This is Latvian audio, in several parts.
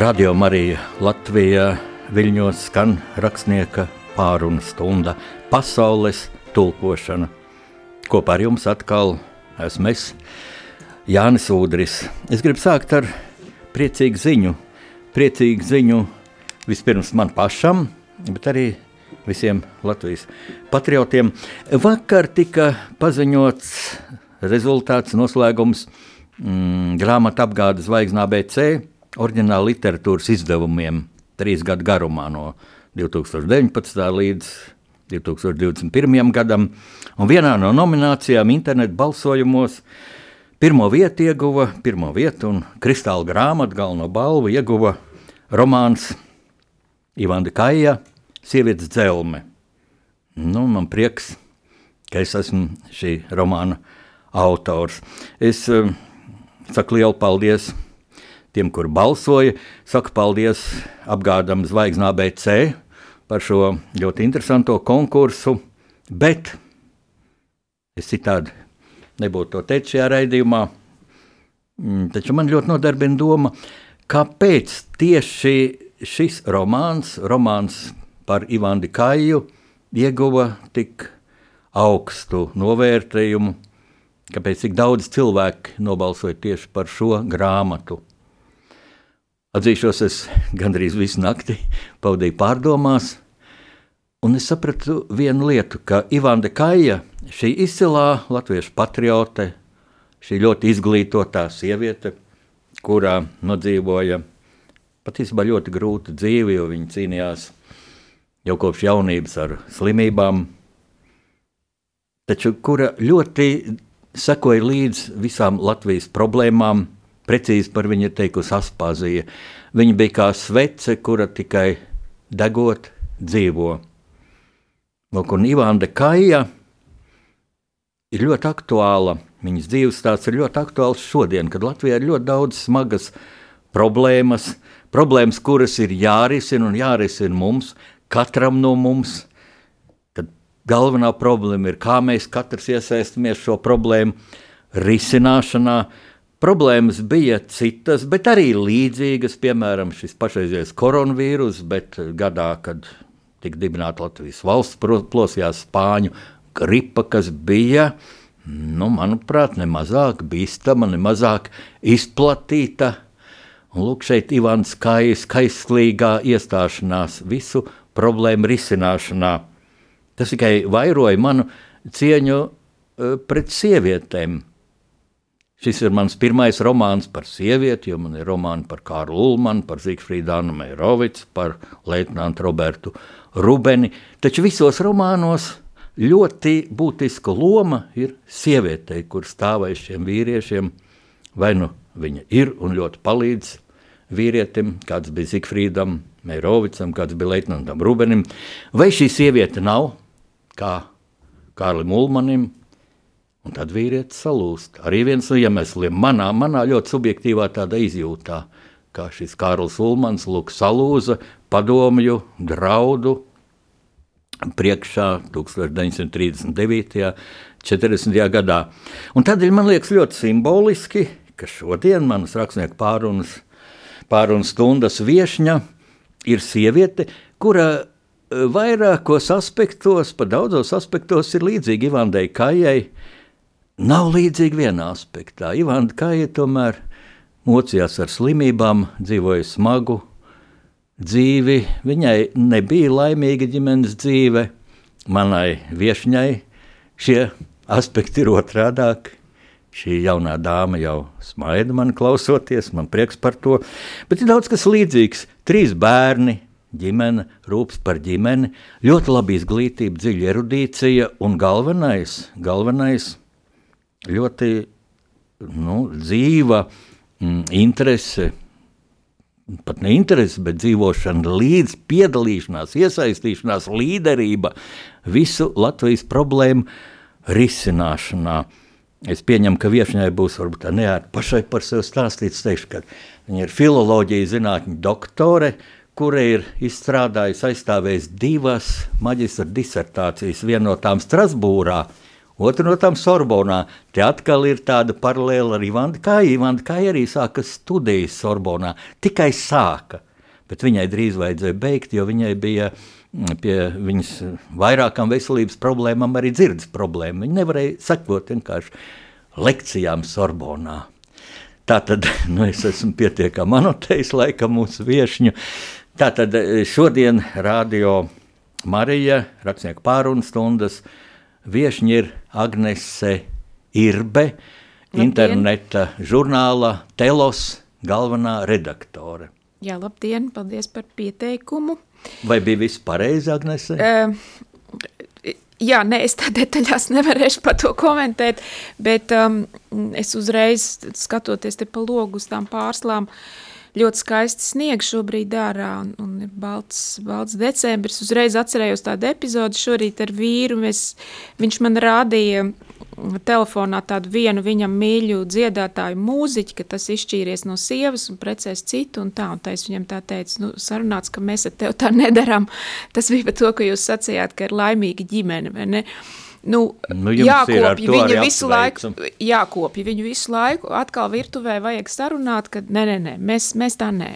Radio Marija Latvijā viļņos skan rakstnieka pārunu stunda pasaules tulkošana. Kopā ar jums atkal esmu es, Jānis Udris. Es gribu sākt ar priecīgu ziņu. Priecīgu ziņu vispirms man pašam, bet arī visiem Latvijas patriotiem. Vakar tika paziņots rezultāts, noslēgums mm, grāmatu apgādes zvaigznā BC oriģināla literatūras izdevumiem trīs gadu garumā, no 2019. līdz 2021. gadam. Un vienā no nominācijām internetu balsojumos pirmo vietu ieguva, pirmo vietu un kristāla grāmatu galveno balvu ieguva romāns Ivanda Kaja Sievietes dzelme. Nu, man prieks, ka es esmu šī romāna autors. Es uh, saku lielu paldies tiem, kur balsoja. Saku paldies apgādam Zvaigznā BC par šo ļoti interesanto konkursu, bet es citādi nebūtu to teicis šajā raidījumā. Mm, taču man ļoti nodarbina doma, kāpēc tieši šis romāns, romāns par Ivanu Kaju, ieguva tik augstu novērtējumu, kāpēc tik daudz cilvēku nobalsoja tieši par šo grāmatu. Atzīšos, es gandrīz visu nakti pavadīju pārdomās, un es sapratu vienu lietu, ka Ivanda Kaja, šī izcilā latviešu patriote, šī ļoti izglītotā sieviete, kurā nodzīvoja patiesībā ļoti grūtu dzīvi, jo viņa cīnījās jau kopš jaunības ar slimībām, taču kura ļoti sekoja līdzi visām Latvijas problēmām Precīzi par viņu ir teikusi Aspāzija. Viņa bija kā svece, kura tikai degot dzīvo. Lūk, un Ivanda Kaja ir ļoti aktuāla. Viņas dzīves stāsts ir ļoti aktuāls šodien, kad Latvijā ir ļoti daudz smagas problēmas, problēmas, kuras ir jārisina un jārisina mums, katram no mums. Kad galvenā problēma ir, kā mēs katrs iesaistamies šo problēmu risināšanā, Problēmas bija citas, bet arī līdzīgas, piemēram, šis pašreizējais koronavīrus, bet gadā, kad tika dibināta Latvijas valsts, plosījās spāņu gripa, kas bija, nu, manuprāt, nemazāk bīstama, nemazāk izplatīta. Un lūk, šeit Ivans Kais, kaistlīgā iestāšanās visu problēmu risināšanā. Tas tikai vairoja manu cieņu uh, pret sievietēm Šis ir mans pirmais romāns par sievieti, jo man ir romāni par Kārlu Ulmanu, par Zigfrīdu Annu Meirovicu, par Leitnantu Robertu Rubeni. Taču visos romānos ļoti būtiska loma ir sievietei, kur stāvēs šiem vīriešiem. Vai nu viņa ir un ļoti palīdz vīrietim, kāds bija Zigfrīdam Meirovicam, kāds bija Leitnantam Rubenim, vai šī sieviete nav kā Kārlim Ulmanim, Un tad vīrietis salūst. Arī viens no iemesliem manā, manā ļoti subjektīvā tādā izjūtā, kā šis Kārls Ulmans lūk salūza padomju draudu priekšā 1939. 40. gadā. Un tādēļ man liekas ļoti simboliski, ka šodien manas rakstnieku pārunas, pārunas stundas viešņa ir sieviete, kura eh, vairākos aspektos, pa daudzos aspektos ir līdzīga Ivandai Kājai, nav līdzīgi vienā aspektā. Ivanda Kāja tomēr mocījās ar slimībām, dzīvoja smagu dzīvi. Viņai nebija laimīga ģimenes dzīve, manai viesņai šie aspekti ir otrādāki. Šī jaunā dāma jau smaida man klausoties, man prieks par to. Bet ir daudz kas līdzīgs. Trīs bērni, ģimene, rūpes par ģimeni, ļoti laba izglītība, dziļa erudīcija un galvenais, galvenais ļoti nu, dzīva mm, interese. Pat ne interese, bet dzīvošana līdz piedalīšanās, iesaistīšanās, līderība visu Latvijas problēmu risināšanā. Es pieņemu, ka viesņai būs varbūt tā neērti pašai par sevi stāstīt. Es teikšu, ka viņa ir filoloģija zinātņu doktore, kura ir izstrādājusi, aizstāvējusi divas maģistra disertācijas, vienu no tām Strasbūrā, Otra no tām Sorbonā. Te atkal ir tāda paralēla ar Ivandu Kāju. Ivanda Kāja arī sāka studijas Sorbonā. Tikai sāka, bet viņai drīz vajadzēja beigt, jo viņai bija mm, pie viņas vairākām veselības problēmām arī dzirdes problēma. Viņa nevarēja sekot vienkārši lekcijām Sorbonā. Tātad nu, es esmu pietiekami anotējis laikam mūsu viešņu. Tātad šodien radio Marija, rakstnieka pārunas stundas, Viešņi ir Agnese Irbe, labdien. interneta žurnāla Telos galvenā redaktore. Jā, labdien, paldies par pieteikumu. Vai bija viss pareizi, Agnese? Uh, jā, nē, es tā detaļās nevarēšu par to komentēt, bet um, es uzreiz skatoties te pa logu uz tām pārslām, uh, ļoti skaisti sniegs šobrīd ārā un, un ir balts, balts decembris. Uzreiz atcerējos tādu epizodu šorīt ar vīru. Mēs, viņš man rādīja telefonā tādu vienu viņam mīļu dziedātāju mūziķi, ka tas izšķīries no sievas un precēs citu un tā. Un tā es viņam tā teicu, nu, sarunāts, ka mēs ar tevi tā nedaram. Tas bija par to, ka jūs sacījāt, ka ir laimīga ģimene, Nu, nu, jākopja viņu visu laiku, jākopja viņu visu laiku, atkal virtuvē vajag sarunāt, ka nē, nē, nē, mēs, mēs tā nē,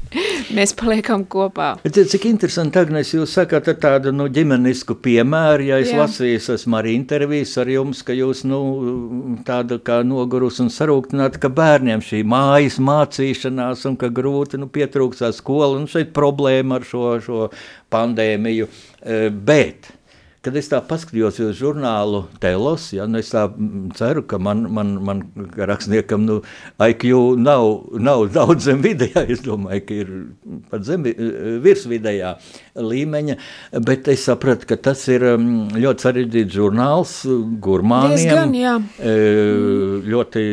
mēs paliekam kopā. Bet, cik interesanti, Agnes, jūs sakat ar tādu nu, ģimenisku piemēru, ja es Jā. lasīju, esmu arī intervijas ar jums, ka jūs nu, tāda kā nogurus un sarūktināti, ka bērniem šī mājas mācīšanās un ka grūti nu, pietrūksā skola un šeit problēma ar šo, šo pandēmiju, e, bet Kad es tā paskatījos uz žurnālu Telos, ja, nu es tā ceru, ka man, man, man rakstniekam nu, IQ nav, nav daudz zem vidējā, es domāju, ka ir pat zem virs vidējā līmeņa, bet es sapratu, ka tas ir ļoti sarežģīts žurnāls gurmāniem, Diezgan, jā. ļoti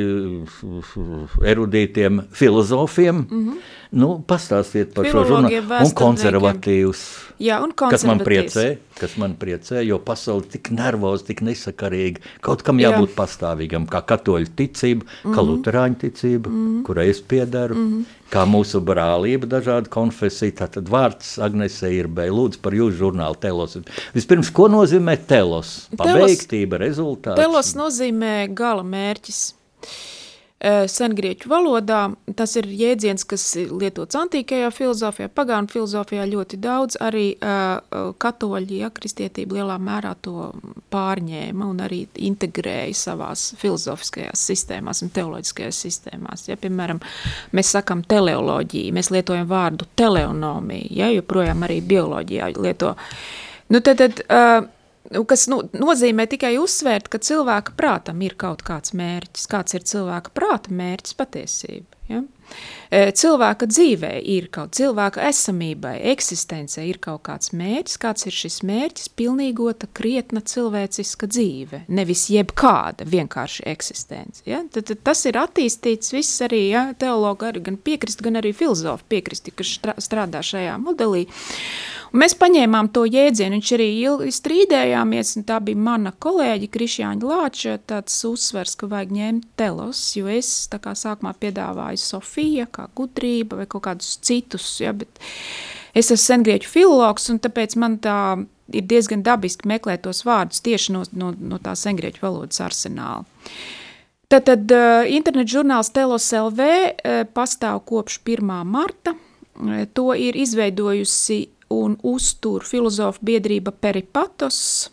erudītiem filozofiem. Mm -hmm. Nu, pastāstiet par Filologiem, šo žurnālu un konservatīvus. Jā, un kas man priecē, kas man priecē, jo pasauli tik nervozi, tik nesakarīgi. Kaut kam jābūt Jā. pastāvīgam, kā katoļu ticība, mm -hmm. kā mhm. luterāņu ticība, mm -hmm. kurai es piedaru, mm -hmm. kā mūsu brālība, dažādi konfesija. Tātad vārds Agnesē ir bēj. Lūdzu par jūsu žurnālu telos. Vispirms, ko nozīmē telos? Pabeigtība, rezultāts? Telos nozīmē gala mērķis. Sengrieķu valodā tas ir jēdziens, kas lietots antīkajā filozofijā, pagānu filozofijā ļoti daudz, arī uh, katoļi, ja, kristietība lielā mērā to pārņēma un arī integrēja savās filozofiskajās sistēmās un teoloģiskajās sistēmās. Ja, piemēram, mēs sakam teleoloģija, mēs lietojam vārdu teleonomija, ja, joprojām arī bioloģijā lieto. Nu, tad, tad, uh, kas nu, nozīmē tikai uzsvērt, ka cilvēka prātam ir kaut kāds mērķis. Kāds ir cilvēka prāta mērķis patiesība? Ja? E, cilvēka dzīvē ir kaut cilvēka esamībai, eksistencei ir kaut kāds mērķis. Kāds ir šis mērķis? Pilnīgota, krietna cilvēciska dzīve. Nevis jebkāda vienkārši eksistence. Ja? Tad, tad tas ir attīstīts viss arī ja? teologi, arī gan piekrist, gan arī filozofi piekristi, kas strādā šajā modelī. Un mēs paņēmām to jēdzienu, viņš arī ilgi strīdējāmies, un tā bija mana kolēģi Krišjāņa Lāča, tāds uzsvers, ka vajag ņemt telos, jo es tā kā sākumā piedāvāju Sofija, kā gudrība vai kaut kādus citus, ja, es esmu sengrieķu filologs, un tāpēc man tā ir diezgan dabiski meklēt tos vārdus tieši no, no, no tā sengrieķu valodas arsenāla. Tātad uh, internet žurnāls Telos LV uh, pastāv kopš 1. marta. Uh, to ir izveidojusi un uztur filozofu biedrība Peripatos,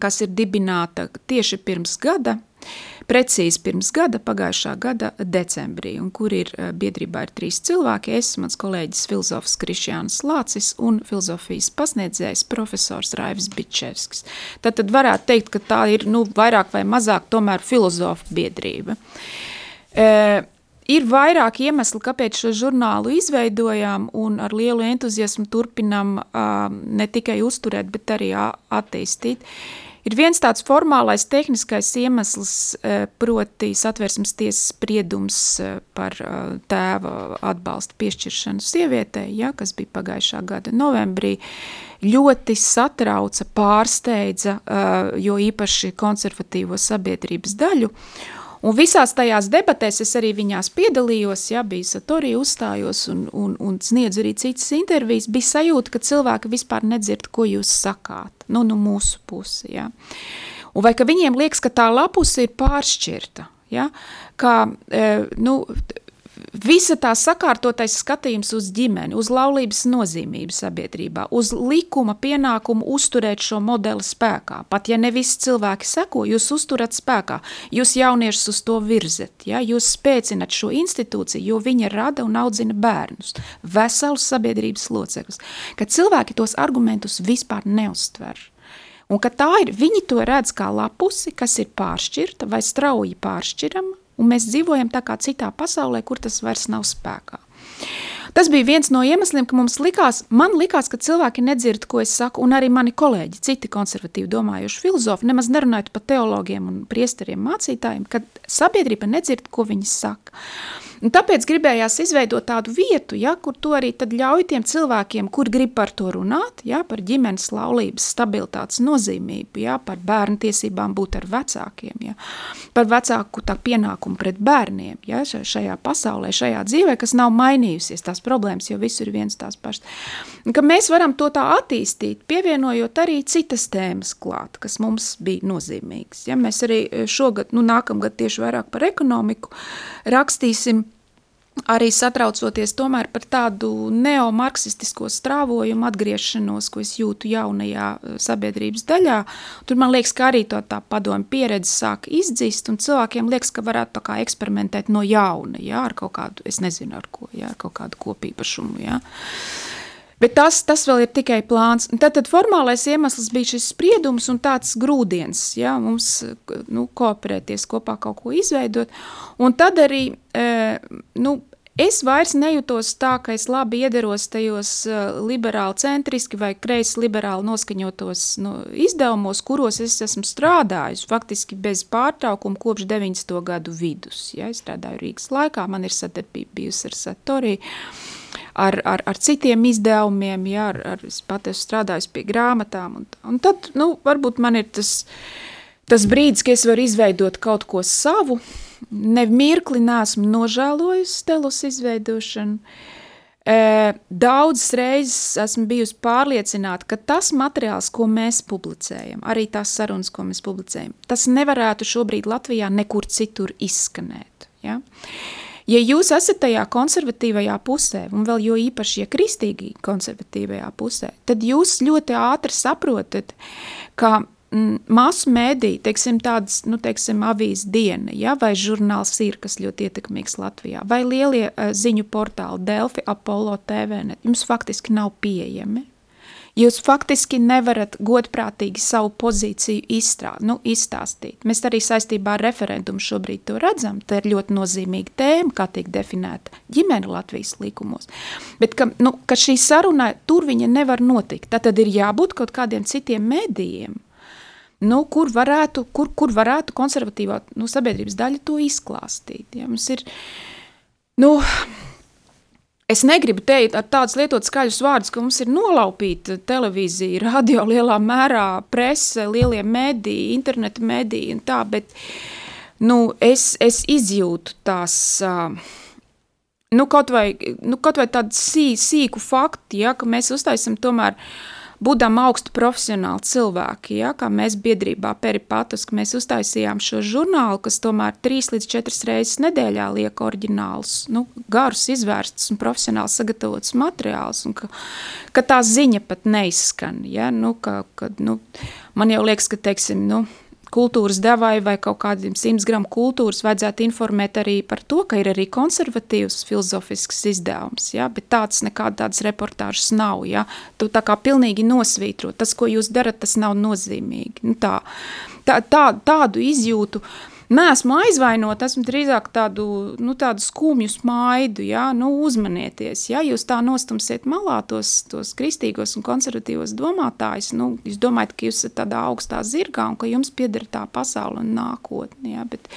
kas ir dibināta tieši pirms gada, precīzi pirms gada, pagājušā gada decembrī, un kur ir eh, biedrībā ir trīs cilvēki, es, mans kolēģis filozofs Krišjāns Lācis un filozofijas pasniedzējs profesors Raivis Bičevskis. Tad, tad varētu teikt, ka tā ir, nu, vairāk vai mazāk tomēr filozofu biedrība. E, Ir vairāk iemeslu, kāpēc šo žurnālu izveidojām un ar lielu entuziasmu turpinām uh, ne tikai uzturēt, bet arī attīstīt. Ir viens tāds formālais tehniskais iemesls, uh, proti satversmes tiesas spriedums uh, par uh, tēva atbalsta piešķiršanu sievietei, ja, kas bija pagājušā gada novembrī, ļoti satrauca, pārsteidza, jo īpaši konservatīvo sabiedrības daļu, Un visās tajās debatēs es arī viņās piedalījos, ja bija Satori uzstājos un, un, un sniedz arī citas intervijas, bija sajūta, ka cilvēki vispār nedzird, ko jūs sakāt, nu, nu mūsu pusi, ja. Un vai ka viņiem liekas, ka tā lapuse ir pāršķirta. Ja? Kā, nu, visa tā sakārtotais skatījums uz ģimeni, uz laulības nozīmību sabiedrībā, uz likuma pienākumu uzturēt šo modeli spēkā. Pat ja ne visi cilvēki seko, jūs uzturat spēkā, jūs jauniešus uz to virzat, ja? jūs spēcinat šo institūciju, jo viņa rada un audzina bērnus, veselus sabiedrības locekļus, ka cilvēki tos argumentus vispār neuztver. Un ka tā ir, viņi to redz kā lapusi, kas ir pāršķirta vai strauji pāršķirama, un mēs dzīvojam tā kā citā pasaulē, kur tas vairs nav spēkā. Tas bija viens no iemesliem, ka mums likās, man likās, ka cilvēki nedzird, ko es saku, un arī mani kolēģi, citi konservatīvi domājuši filozofi, nemaz nerunājot par teologiem un priesteriem mācītājiem, ka sabiedrība nedzird, ko viņi saka. Un tāpēc gribējās izveidot tādu vietu, ja, kur to arī ļauj tiem cilvēkiem, kur grib par to runāt, ja, par ģimenes laulības stabilitātes nozīmību, ja, par bērnu tiesībām būt ar vecākiem, ja, par vecāku tā pienākumu pret bērniem ja, šajā pasaulē, šajā dzīvē, kas nav mainījusies, tās problēmas jau visur ir viens tās pašas. Ka mēs varam to tā attīstīt, pievienojot arī citas tēmas klāt, kas mums bija nozīmīgas. Ja, mēs arī šogad, nu nākamgad tieši vairāk par ekonomiku rakstīsim, arī satraucoties tomēr par tādu neomarksistisko strāvojumu atgriešanos, ko es jūtu jaunajā eh, sabiedrības daļā. Tur man liekas, ka arī to tā padomu pieredze sāk izdzist, un cilvēkiem liekas, ka varētu tā kā eksperimentēt no jauna, jā, ar kaut kādu, es nezinu ar ko, jā, ar kaut kādu kopīpašumu, jā. Bet tas, tas vēl ir tikai plāns. Tad, tad formālais iemesls bija šis spriedums un tāds grūdienis, ja, mums nu, kooperēties kopā kaut ko izveidot. Un tad arī, e, nu, Es vairs nejūtos tā, ka es labi iederos tajos uh, liberāli centriski vai kreisi liberāli noskaņotos nu, izdevumos, kuros es esmu strādājis faktiski bez pārtraukuma kopš 90. gadu vidus. Ja, es strādāju Rīgas laikā, man ir sadarbība bijusi ar Satoriju ar, ar, ar citiem izdevumiem, ja, ar, ar, es pat esmu strādājis pie grāmatām. Un, un tad, nu, varbūt man ir tas, tas brīdis, ka es varu izveidot kaut ko savu. Ne mirkli neesmu nožēlojusi stelus izveidošanu. E, daudzas reizes esmu bijusi pārliecināta, ka tas materiāls, ko mēs publicējam, arī tās sarunas, ko mēs publicējam, tas nevarētu šobrīd Latvijā nekur citur izskanēt. Ja? Uh, Ja jūs esat tajā konservatīvajā pusē, un vēl jo īpaši, ja kristīgi konservatīvajā pusē, tad jūs ļoti ātri saprotat, ka mm, masu mēdī, teiksim, tādas, nu, teiksim, avīzes diena, ja, vai žurnāls ir, kas ļoti ietekmīgs Latvijā, vai lielie uh, ziņu portāli Delfi, Apollo TV, net, jums faktiski nav pieejami. Jūs faktiski nevarat godprātīgi savu pozīciju izstrā, nu, izstāstīt. Mēs arī saistībā ar referendumu šobrīd to redzam. Tā ir ļoti nozīmīga tēma, kā tiek definēta ģimene Latvijas likumos. Bet ka, nu, ka šī saruna tur viņa nevar notikt. Tad ir jābūt kaut kādiem citiem medijiem, nu, kur, varētu, kur, kur varētu konservatīvā nu, sabiedrības daļa to izklāstīt. Ja? Mums ir, nu, Es negribu teikt tādus lietot skaļus vārdus, ka mums ir nolaupīta televīzija, radio lielā mērā, prese, lielie mediji, interneta mediji un tā, bet nu, es, es izjūtu tās, nu, kaut vai, nu, kaut vai tādu sī, sīku faktu, ja, ka mēs uztaisam tomēr uh, būdam augstu profesionāli cilvēki, ja, kā mēs biedrībā peripatus, ka mēs uztaisījām šo žurnālu, kas tomēr trīs līdz četras reizes nedēļā liek oriģināls, nu, garus izvērstus un profesionāli sagatavotus materiālus, un ka, ka tā ziņa pat neizskan, ja, nu, ka, ka, nu, man jau liekas, ka, teiksim, nu, kultūras devai vai kaut kādiem 100 gramu kultūras vajadzētu informēt arī par to, ka ir arī konservatīvs filozofisks izdevums, ja? bet tāds nekāda tādas reportāžas nav, ja? tu tā kā pilnīgi nosvītro, tas, ko jūs darat, tas nav nozīmīgi, nu tā, tā, tā, tādu izjūtu, uh, neesmu aizvainot, esmu drīzāk tādu, nu, tādu skumju smaidu, ja, nu, uzmanieties, ja jūs tā nostumsiet malā tos, tos kristīgos un konservatīvos domātājus, nu, jūs domājat, ka jūs esat tādā augstā zirgā un ka jums pieder tā pasaule un nākotne, ja, bet,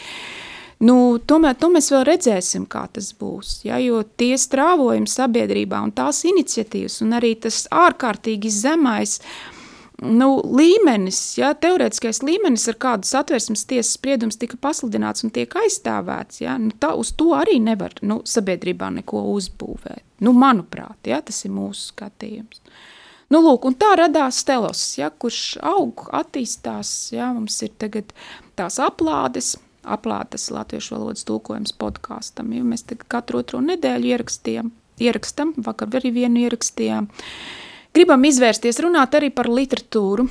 nu, tomēr to mēs vēl redzēsim, kā tas būs, ja, jo tie strāvojumi sabiedrībā un tās iniciatīvas un arī tas ārkārtīgi zemais, uh, nu, līmenis, ja, teorētiskais līmenis, ar kādu satversmes tiesas spriedums tika pasludināts un tiek aizstāvēts, ja, nu, tā, uz to arī nevar nu, sabiedrībā neko uzbūvēt. Nu, manuprāt, ja, tas ir mūsu skatījums. Nu, lūk, tā radās telos, ja, kurš aug, attīstās. Ja, mums ir tagad tās aplādes, aplādes latviešu valodas tulkojums podkāstam. Ja, mēs katru otro nedēļu ierakstījām, ierakstam, vakar arī vienu ierakstījām. Gribam izvērsties, runāt arī par literatūru,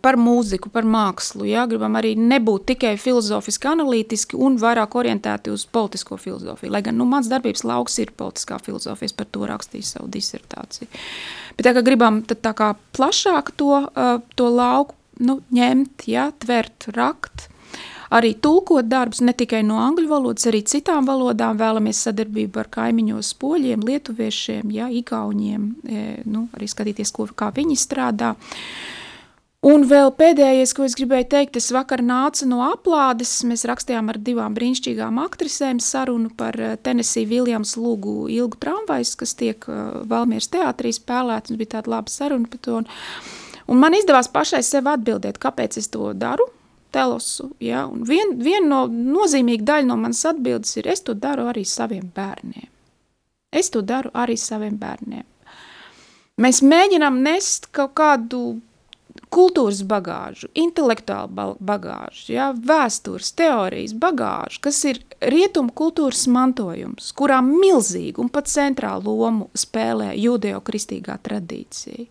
par mūziku, par mākslu. Jā, gribam arī nebūt tikai filozofiski, analītiski un vairāk orientēti uz politisko filozofiju. Lai gan nu, mans darbības lauks ir politiskā filozofija, es par to rakstīju savu disertāciju. Bet tā kā gribam tā kā plašāk to, to lauku nu, ņemt, jā, tvert, rakt, arī tulkot darbus ne tikai no angļu valodas, arī citām valodām. Vēlamies sadarbību ar kaimiņos, poļiem, lietuviešiem, ja, igauņiem, e, nu, arī skatīties, ko, kā viņi strādā. Un vēl pēdējais, ko es gribēju teikt, es vakar nācu no aplādes. Mēs rakstījām ar divām brīnišķīgām aktrisēm sarunu par eh, Tennessee Williams lūgu ilgu tramvajs, kas tiek uh, Valmieras teātrī spēlēts. Mums bija tāda laba saruna par to. Un man izdevās pašai sev atbildēt, kāpēc es to daru. Telosu, ja? Un vien, viena no nozīmīga daļa no manas atbildes ir, es to daru arī saviem bērniem. Es to daru arī saviem bērniem. Mēs mēģinām nest kaut kādu kultūras bagāžu, intelektuālu bagāžu, ja, vēstures, teorijas bagāžu, kas ir rietumu kultūras mantojums, kurā milzīgu un pat centrālu lomu spēlē jūdeo-kristīgā tradīcija.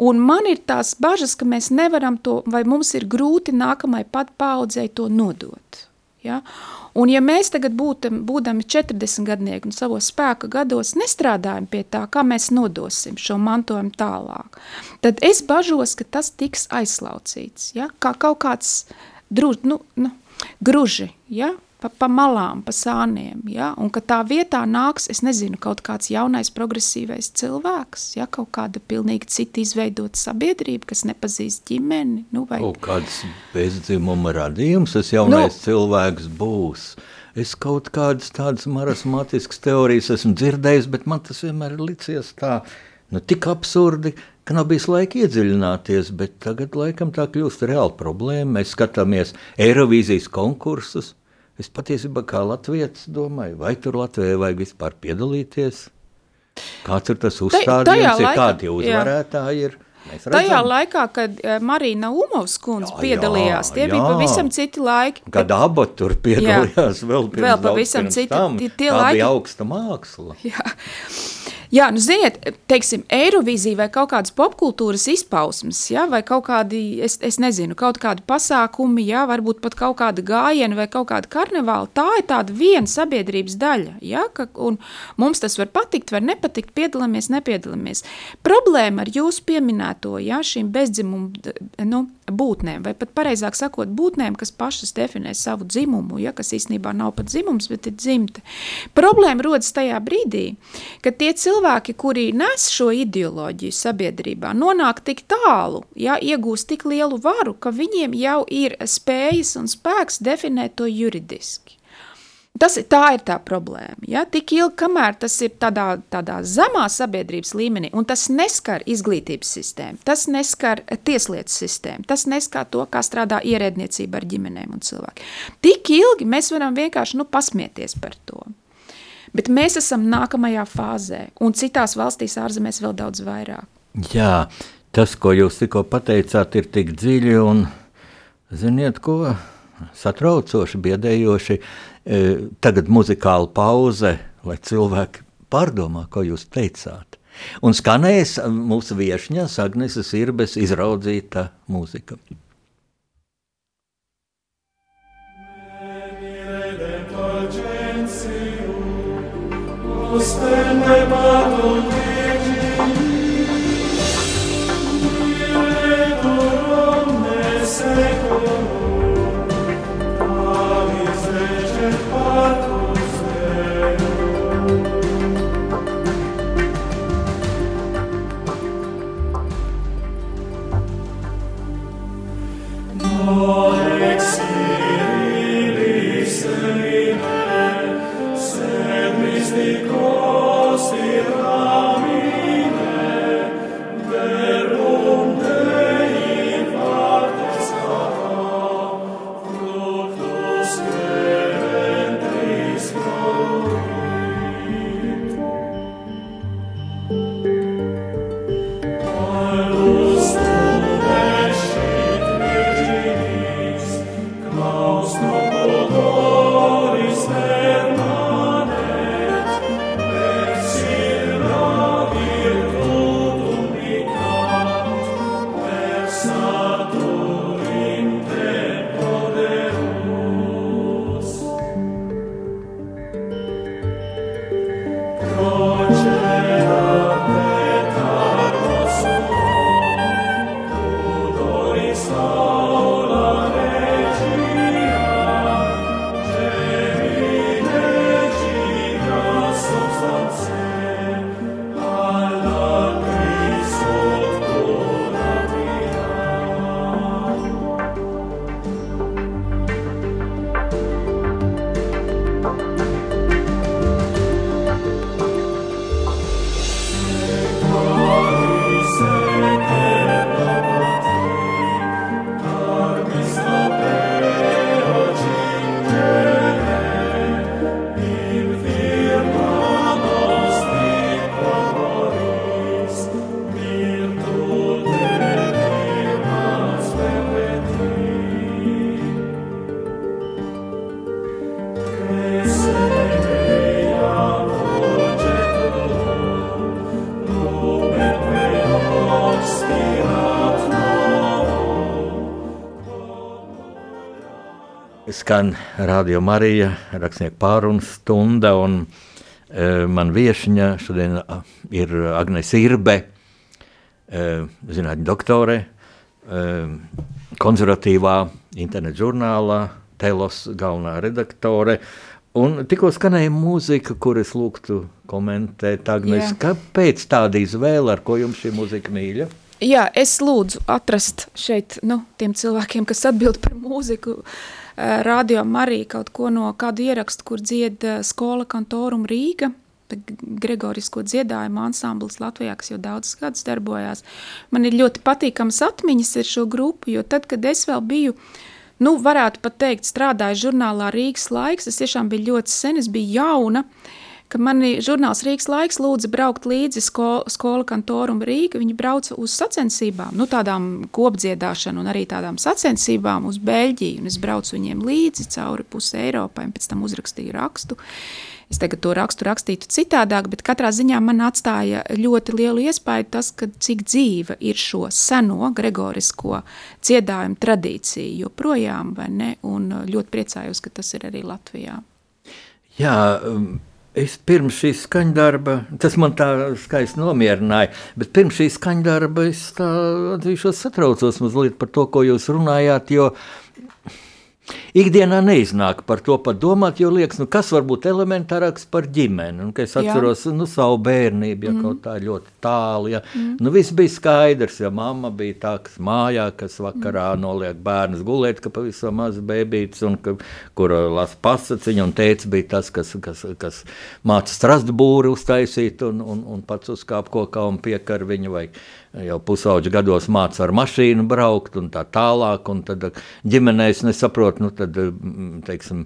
Un man ir tās bažas, ka mēs nevaram to, vai mums ir grūti nākamai pat paudzei to nodot. Ja? Un ja mēs tagad būtam, būdami 40 gadnieki un savos spēka gados nestrādājam pie tā, kā mēs nodosim šo mantojumu tālāk, tad es bažos, ka tas tiks aizslaucīts, ja? kā kaut kāds druž, nu, nu, gruži, ja? Pa, pa malām, pa sāniem, ja? un ka tā vietā nāks, es nezinu, kaut kāds jaunais progresīvais cilvēks, ja? kaut kāda pilnīgi cita izveidota sabiedrība, kas nepazīst ģimeni. Nu, vai... Kaut kāds bezdzimuma radījums, tas jaunais nu, cilvēks būs. Es kaut kādas tādas marasmatiskas teorijas esmu dzirdējis, bet man tas vienmēr ir licies tā, nu tik absurdi, ka nav bijis laika iedziļināties, bet tagad laikam tā kļūst reāla problēma. Mēs skatāmies Eirovīzijas konkursus, Es patiesībā kā latviečs domāju, vai tur Latvijai vajag vispār piedalīties. Kāds ir tas uzstādījums, ja kādi uzvarētāji ir? Tajā laikā, kad uh, Marina Umovs kundze jā, piedalījās, tie jā. bija pavisam citi laiki. Kad abi tur piedalījās, jā. vēl pirms vēl pavisam citi. Tam, tie, tie laiki... bija augsta māksla. Jā. Jā, nu, ziniet, teiksim, Eirovīzija vai kaut kādas popkultūras izpausmes, ja, vai kaut kādi, es, es nezinu, kaut kādi pasākumi, ja, varbūt pat kaut kāda gājiena vai kaut kāda karnevāla, tā ir tāda viena sabiedrības daļa, ja, ka, un mums tas var patikt, var nepatikt, piedalāmies, nepiedalāmies. Problēma ar jūsu pieminēto, ja, šīm bezdzimumu, nu, būtnēm, vai pat pareizāk sakot, būtnēm, kas pašas definē savu dzimumu, ja, kas īstenībā nav pat dzimums, bet ir dzimte. Problēma rodas tajā brīdī, kad tie cilvēki, kuri nes šo ideoloģiju sabiedrībā, nonāk tik tālu, ja, iegūst tik lielu varu, ka viņiem jau ir spējas un spēks definēt to juridiski. Tas, tā ir tā problēma. Ja? Tik ilgi, kamēr tas ir tādā, tādā zemā sabiedrības līmenī, un tas neskar izglītības sistēmu, tas neskar tieslietu sistēmu, tas neskar to, kā strādā ierēdniecība ar ģimenēm un cilvēkiem. Tik ilgi mēs varam vienkārši nu, pasmieties par to. Bet mēs esam nākamajā fāzē, un citās valstīs ārzemēs vēl daudz vairāk. Jā, tas, ko jūs tikko pateicāt, ir tik dziļi un, ziniet, ko satraucoši, biedējoši. E, tagad muzikāla pauze, lai cilvēki pārdomā, ko jūs teicāt. Un skanēs mūsu viesņas Agneses Irbes izraudzīta mūzika. Stelle padul Alexi, Lisa, skan Radio Marija, rakstnieku pārunu stunda, un uh, man viešņa šodien ir Agnes Irbe, uh, zinātņu doktore, uh, konservatīvā internetu žurnālā, Telos galvenā redaktore, un tikko skanēja mūzika, kuras lūgtu komentēt, Agnes, Jā. kāpēc tāda izvēle, ar ko jums šī mūzika mīļa? Jā, es lūdzu atrast šeit, nu, tiem cilvēkiem, kas atbild par mūziku, uh, radio Marija kaut ko no kādu ierakstu, kur dzied uh, Skola Kantorum Rīga, Gregorisko dziedājumu ansamblis Latvijā, kas jau daudzus gadus darbojās. Man ir ļoti patīkams atmiņas ar šo grupu, jo tad, kad es vēl biju, nu, varētu pat teikt, strādāju žurnālā Rīgas laiks, es tiešām biju ļoti sen, es biju jauna, uh, ka mani žurnāls Rīgas laiks lūdza braukt līdzi sko, skola kantorum Rīga. Viņi brauca uz sacensībām, nu tādām kopdziedāšanu un arī tādām sacensībām uz Beļģiju. Un es braucu viņiem līdzi cauri pusē Eiropai un pēc tam uzrakstīju rakstu. Es tagad to rakstu rakstītu citādāk, bet katrā ziņā man atstāja ļoti lielu iespēju tas, ka cik dzīva ir šo seno gregorisko dziedājumu tradīciju joprojām, vai ne? Un ļoti priecājos, ka tas ir arī Latvijā. Jā, um Es pirms šīs skaņdarba, tas man tā skaisti nomierināja, bet pirms šīs skaņdarba es tā atzīšos satraucos mazliet par to, ko jūs runājāt, jo Ikdienā neiznāk par to padomāt, jo liekas, nu, kas var būt elementārāks par ģimeni. Un, es atceros nu, savu bērnību, ja mm. kaut tā ļoti tālu. Ja. Mm. Nu, viss bija skaidrs, ja mamma bija tā, kas mājā, kas vakarā mm. noliek bērnus gulēt, ka pavisam maz ka, kur las pasaciņu, un teica bija tas, kas, kas, kas māca strastbūri uztaisīt un, un, un pats uzkāp kokā un piekar viņu vajag jau pusauģi gados mācās ar mašīnu braukt un tā tālāk. Un tad ģimenē es nesaprotu, nu tad, teiksim,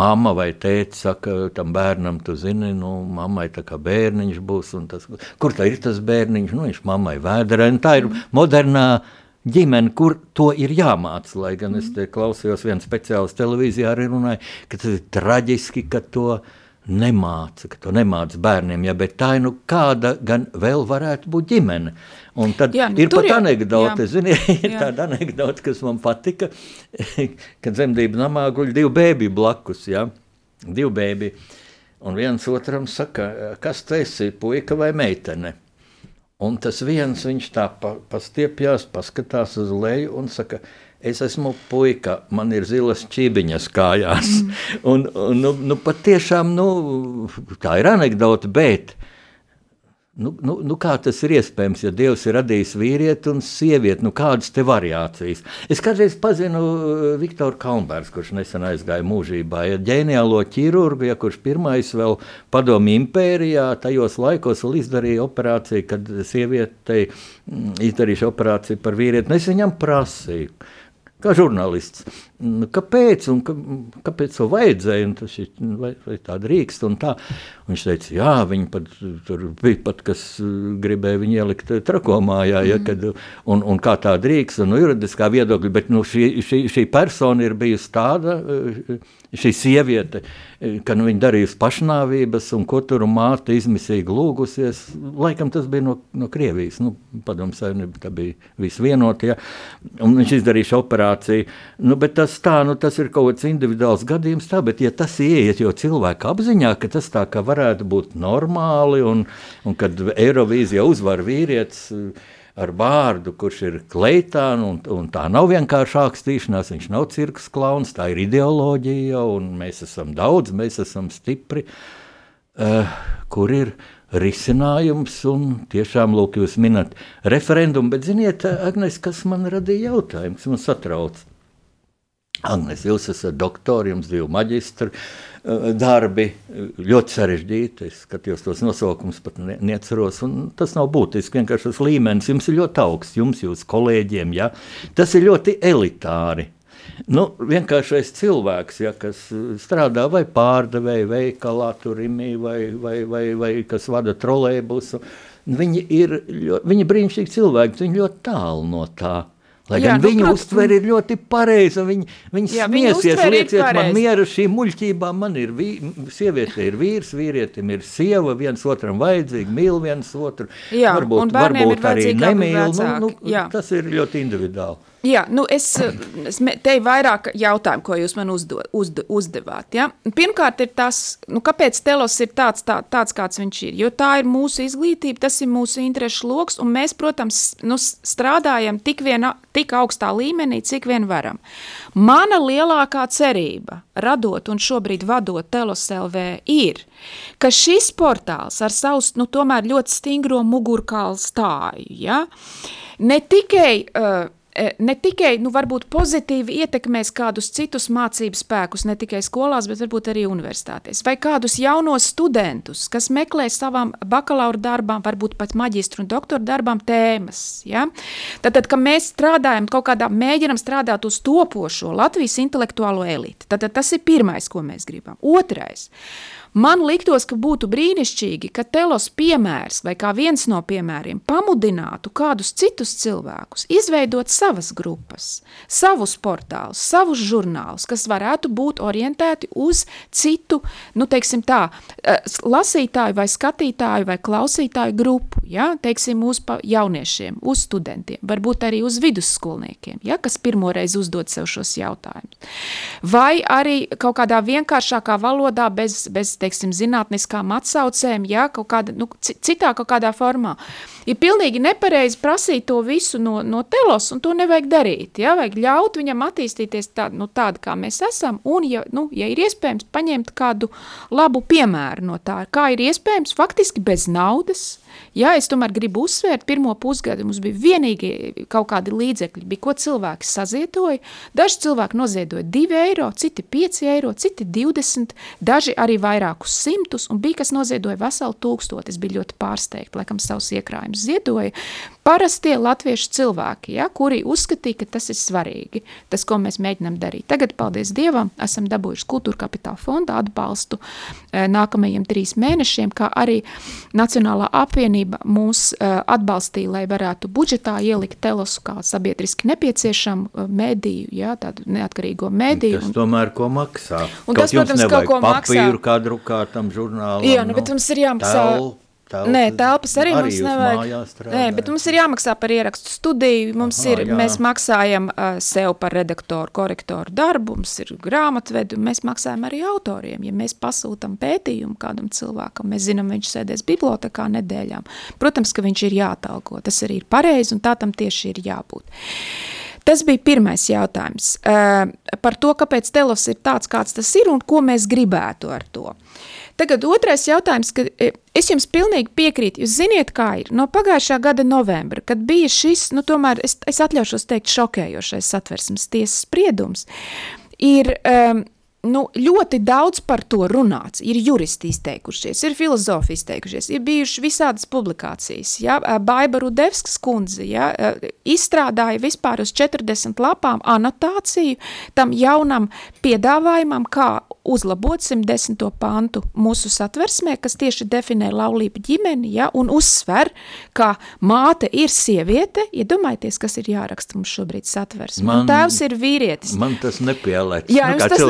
mamma vai tēti saka tam bērnam, tu zini, nu, mammai tā kā bērniņš būs. Tas, kur tā ir tas bērniņš? Nu, viņš mammai vēderē. Tā ir modernā ģimene, kur to ir jāmāca. Lai gan es klausījos, viens speciālists televīzijā arī runāja, ka tas ir traģiski, ka to ir nemāca, ka to nemāca bērniem, ja, bet tā ir nu, kāda gan vēl varētu būt ģimene. Un tad jā, nu, ir pat jau, anekdote, zini, ir jā. tāda anekdote, kas man patika, kad zemdību namā guļ divi bēbi blakus, ja, divi bēbi, un viens otram saka, kas tu esi, puika vai meitene? Un tas viens, viņš tā pa, pastiepjās, paskatās uz leju un saka, Es esmu puika, man ir zilas čibiņas kājās. Mm. Un, un, nu, nu, patiešām nu, tā ir anekdote, bet nu, nu, nu, kā tas ir iespējams, ja Dievs ir radījis vīrieti un sievieti? Nu, kādas te variācijas? Es kādreiz pazinu uh, Viktoru Kalnbērs, kurš nesen aizgāja mūžībā, ja ģeniālo ķirurgu, ja kurš pirmais vēl padomu impērijā, tajos laikos vēl izdarīja operāciju, kad sievietei mm, izdarījuši operāciju par vīrieti. Nu, es viņam prasīju kā žurnālists. Nu, kāpēc? Un, ka, kāpēc to vajadzēja? Tas ir vai, vai tā drīkst. Tā. Un viņš teica, jā, viņi pat tur bija pat, kas uh, gribēja viņu ielikt trakomājā, ja, mm. kad, un, un kā tā drīkst, un no juridiskā viedokļa, bet nu, šī, šī, šī persona ir bijusi tāda, uh, šī sieviete, uh, ka nu, viņa darījusi pašnāvības, un ko tur māte izmisīgi lūgusies. Laikam tas bija no, no Krievijas, nu, padomu savienība, tā bija visvienot, ja, un viņš izdarīja šo operāciju. Nu, bet tas tā, nu, tas ir kaut kāds individuāls gadījums, tā, bet ja tas ieiet jau cilvēka apziņā, ka tas tā kā var varētu būt normāli, un, un kad Eirovīzija uzvar vīrietis eh, ar vārdu, kurš ir kleitāns, un, un tā nav vienkārši ākstīšanās, viņš nav cirks klauns, tā ir ideoloģija, un mēs esam daudz, mēs esam stipri, uh, kur ir risinājums, tiešām, lūk, jūs minat referendumu, bet ziniet, Agnes, kas man radīja jautājumu, kas man satrauc? Agnes, jūs esat doktori, jums divi maģistri, Eh, darbi ļoti sarežģīti. Es skatījos tos nosaukumus, pat ne, neatceros. Tas nav būtiski. Vienkārši tas līmenis jums ir ļoti augsts, jums, jūsu kolēģiem. Ja? Tas ir ļoti elitāri. Nu, vienkāršais cilvēks, ja, kas strādā vai pārdevēja veikalā, turimī, vai, vai, vai, vai kas vada trolēbusu, viņi ir ļoti, viņi brīnišķīgi cilvēki, viņi ļoti tālu no tā. Lai jā, gan nu, viņa uztvere ir ļoti pareiza, viņa, viņa jā, smiesies, lieciet man mieru šīm muļķībām, man ir vī, sieviete ir vīrs, vīrietim ir sieva, viens otram vajadzīgi, mīl viens otru, jā, varbūt, varbūt arī nemīl, nu, nu, jā. tas ir ļoti individuāli. Jā, nu es, es te ir vairāk jautājumu, ko jūs man uzdo, uzd, uzdevāt. Ja? Pirmkārt, ir tas, nu, kāpēc telos ir tāds, tā, tāds, kāds viņš ir. Jo tā ir mūsu izglītība, tas ir mūsu interešu lokus, un mēs, protams, nu, strādājam tik, vien, tik augstā līmenī, cik vien varam. Mana lielākā cerība, radot un šobrīd vadot telos LV, ir, ka šis portāls ar savu, nu, ļoti stingro mugurkālu stāju, ja? ne tikai uh, ne tikai nu, pozitīvi ietekmēs kādus citus mācību spēkus, ne tikai skolās, bet varbūt arī universitātēs, vai kādus jaunos studentus, kas meklē savām bakalaura darbām, varbūt pat maģistra un doktora darbām tēmas. Ja? Tad, tad, kad mēs strādājam kaut kādā, mēģinam strādāt uz topošo Latvijas intelektuālo elitu, tad, tad tas ir pirmais, ko mēs gribam. Otrais. Man liktos, ka būtu brīnišķīgi, ka telos piemērs vai kā viens no piemēriem pamudinātu kādus citus cilvēkus izveidot savas grupas, savus portālus, savus žurnālus, kas varētu būt orientēti uz citu, nu teiksim tā, eh, lasītāju vai skatītāju vai klausītāju grupu, ja, teiksim uz jauniešiem, uz studentiem, varbūt arī uz vidusskolniekiem, ja, kas pirmoreiz uzdod sev šos jautājumus. Vai arī kaut kādā vienkāršākā valodā bez, bez teiksim, zinātniskām atsaucēm, ja, kaut kāda, nu, citā kaut kādā formā. Ir pilnīgi nepareizi prasīt to visu no, no telos, un to nevajag darīt. Ja? Vajag ļaut viņam attīstīties tā, nu, tādu, kā mēs esam, un, ja, nu, ja ir iespējams, paņemt kādu labu piemēru no tā, kā ir iespējams faktiski bez naudas, Jā, es tomēr gribu uzsvērt, pirmo pusgadu mums bija vienīgi kaut kādi līdzekļi, bija, ko cilvēki sazietoja. Daži cilvēki noziedoja 2 eiro, citi 5 eiro, citi 20, daži arī vairākus simtus, un bija, kas noziedoja veselu tūkstoti. Es biju ļoti pārsteigta, laikam savus iekrājumus ziedoja. Parastie latviešu cilvēki, ja, kuri uzskatīja, ka tas ir svarīgi, tas, ko mēs mēģinām darīt. Tagad, paldies Dievam, esam dabūjuši kultūra kapitāla fonda atbalstu e, nākamajiem trīs mēnešiem, kā arī Nacionālā apvienība mūs e, atbalstīja, lai varētu budžetā ielikt telosu kā sabiedriski nepieciešamu e, mediju, ja, tādu neatkarīgo mediju. Tas tomēr ko maksā. Un tas, protams, kaut ko maksā. Papīru kā drukātam žurnālam. Jā, nu, bet mums ir jāmaksā. Telpu telpas. Nē, telpas arī, arī mums nevajag. Nē, bet mums ir jāmaksā par ierakstu studiju. Mums Aha, ir, jā. mēs maksājam uh, sev par redaktoru, korektoru darbu, mums ir grāmatvedu, mēs maksājam arī autoriem. Ja mēs pasūtam pētījumu kādam cilvēkam, mēs zinām, viņš sēdēs bibliotekā nedēļām. Protams, ka viņš ir jātalko. Tas arī ir pareizi un tā tam tieši ir jābūt. Tas bija pirmais jautājums uh, par to, kāpēc telos ir tāds, kāds tas ir un ko mēs gribētu ar to. Tagad otrais jautājums, ka e, es jums pilnīgi piekrītu. Jūs ziniet, kā ir. No pagājušā gada novembra, kad bija šis, nu tomēr es, es atļaušos teikt šokējošais satversmes tiesas spriedums, ir um, nu, ļoti daudz par to runāts. Ir juristi izteikušies, ir filozofi izteikušies, ir bijušas visādas publikācijas. Ja? Baiba Rudevskas kundze ja? izstrādāja vispār uz 40 lapām anotāciju tam jaunam piedāvājumam, kā uzlabot 110. pantu mūsu satversmē, kas tieši definē laulību ģimeni, ja? un uzsver, ka māte ir sieviete. Iedomājieties, kas ir jāraksta mums šobrīd satversmē. Man, tēvs ir vīrietis. Man tas nepielēc. Jā, nu, tas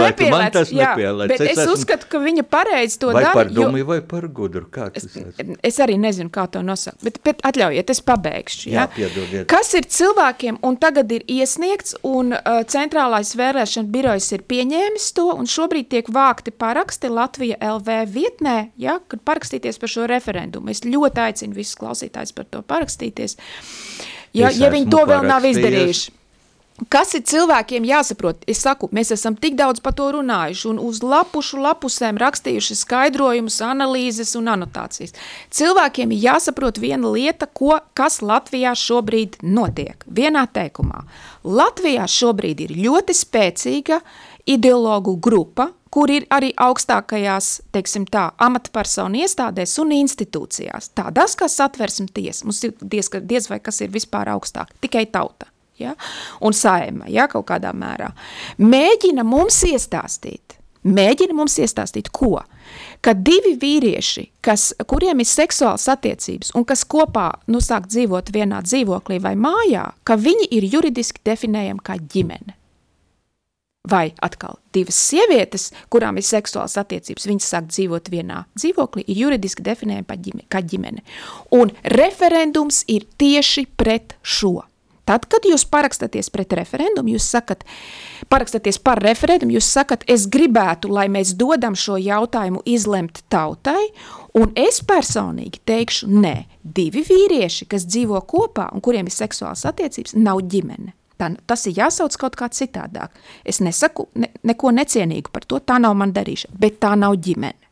nepielēc tas jā, nepielēc. Bet es, es esmu... uzskatu, ka viņa pareizi to vai dara. Vai par dumju, jo... vai par gudru? Kā tas es, ir? Es arī nezinu, kā to nosaukt. Bet, bet atļaujiet, es pabeigšu. Jā, jā piedodiet. Kas ir cilvēkiem, un tagad ir iesniegts, un uh, centrālais vēlēšana birojs ir pieņēmis to, un šobrīd tiek vākti paraksti Latvija LV vietnē, ja, kad parakstīties par šo referendumu. Es ļoti aicinu visus klausītājus par to parakstīties. Ja, ja viņi to vēl nav izdarījuši. Kas ir cilvēkiem jāsaprot? Es saku, mēs esam tik daudz par to runājuši un uz lapušu lapusēm rakstījuši skaidrojumus, analīzes un anotācijas. Cilvēkiem ir jāsaprot viena lieta, ko, kas Latvijā šobrīd notiek. Vienā teikumā. Latvijā šobrīd ir ļoti spēcīga ideologu grupa, kur ir arī augstākajās, teiksim tā, amatpersonu iestādēs un institūcijās. Tādās kā satversme tiesa, mums ir diez, diez vai kas ir vispār augstāk, tikai tauta ja? un saima ja? kaut kādā mērā, mēģina mums iestāstīt, mēģina mums iestāstīt, ko? Ka divi vīrieši, kas, kuriem ir seksuāls attiecības un kas kopā nu, sāk dzīvot vienā dzīvoklī vai mājā, ka viņi ir juridiski definējami kā ģimene. Vai atkal divas sievietes, kurām ir seksuāls attiecības, viņas sāk dzīvot vienā dzīvoklī, ir juridiski definējami kā ģimene. Un referendums ir tieši pret šo. Tad, kad jūs parakstāties pret referendumu, jūs sakat, parakstāties par referendumu, jūs sakat, es gribētu, lai mēs dodam šo jautājumu izlemt tautai, un es personīgi teikšu, nē, divi vīrieši, kas dzīvo kopā un kuriem ir seksuāls attiecības, nav ģimene. Tā, tas ir jāsauc kaut kā citādāk. Es nesaku ne, neko necienīgu par to, tā nav man darīšana, bet tā nav ģimene.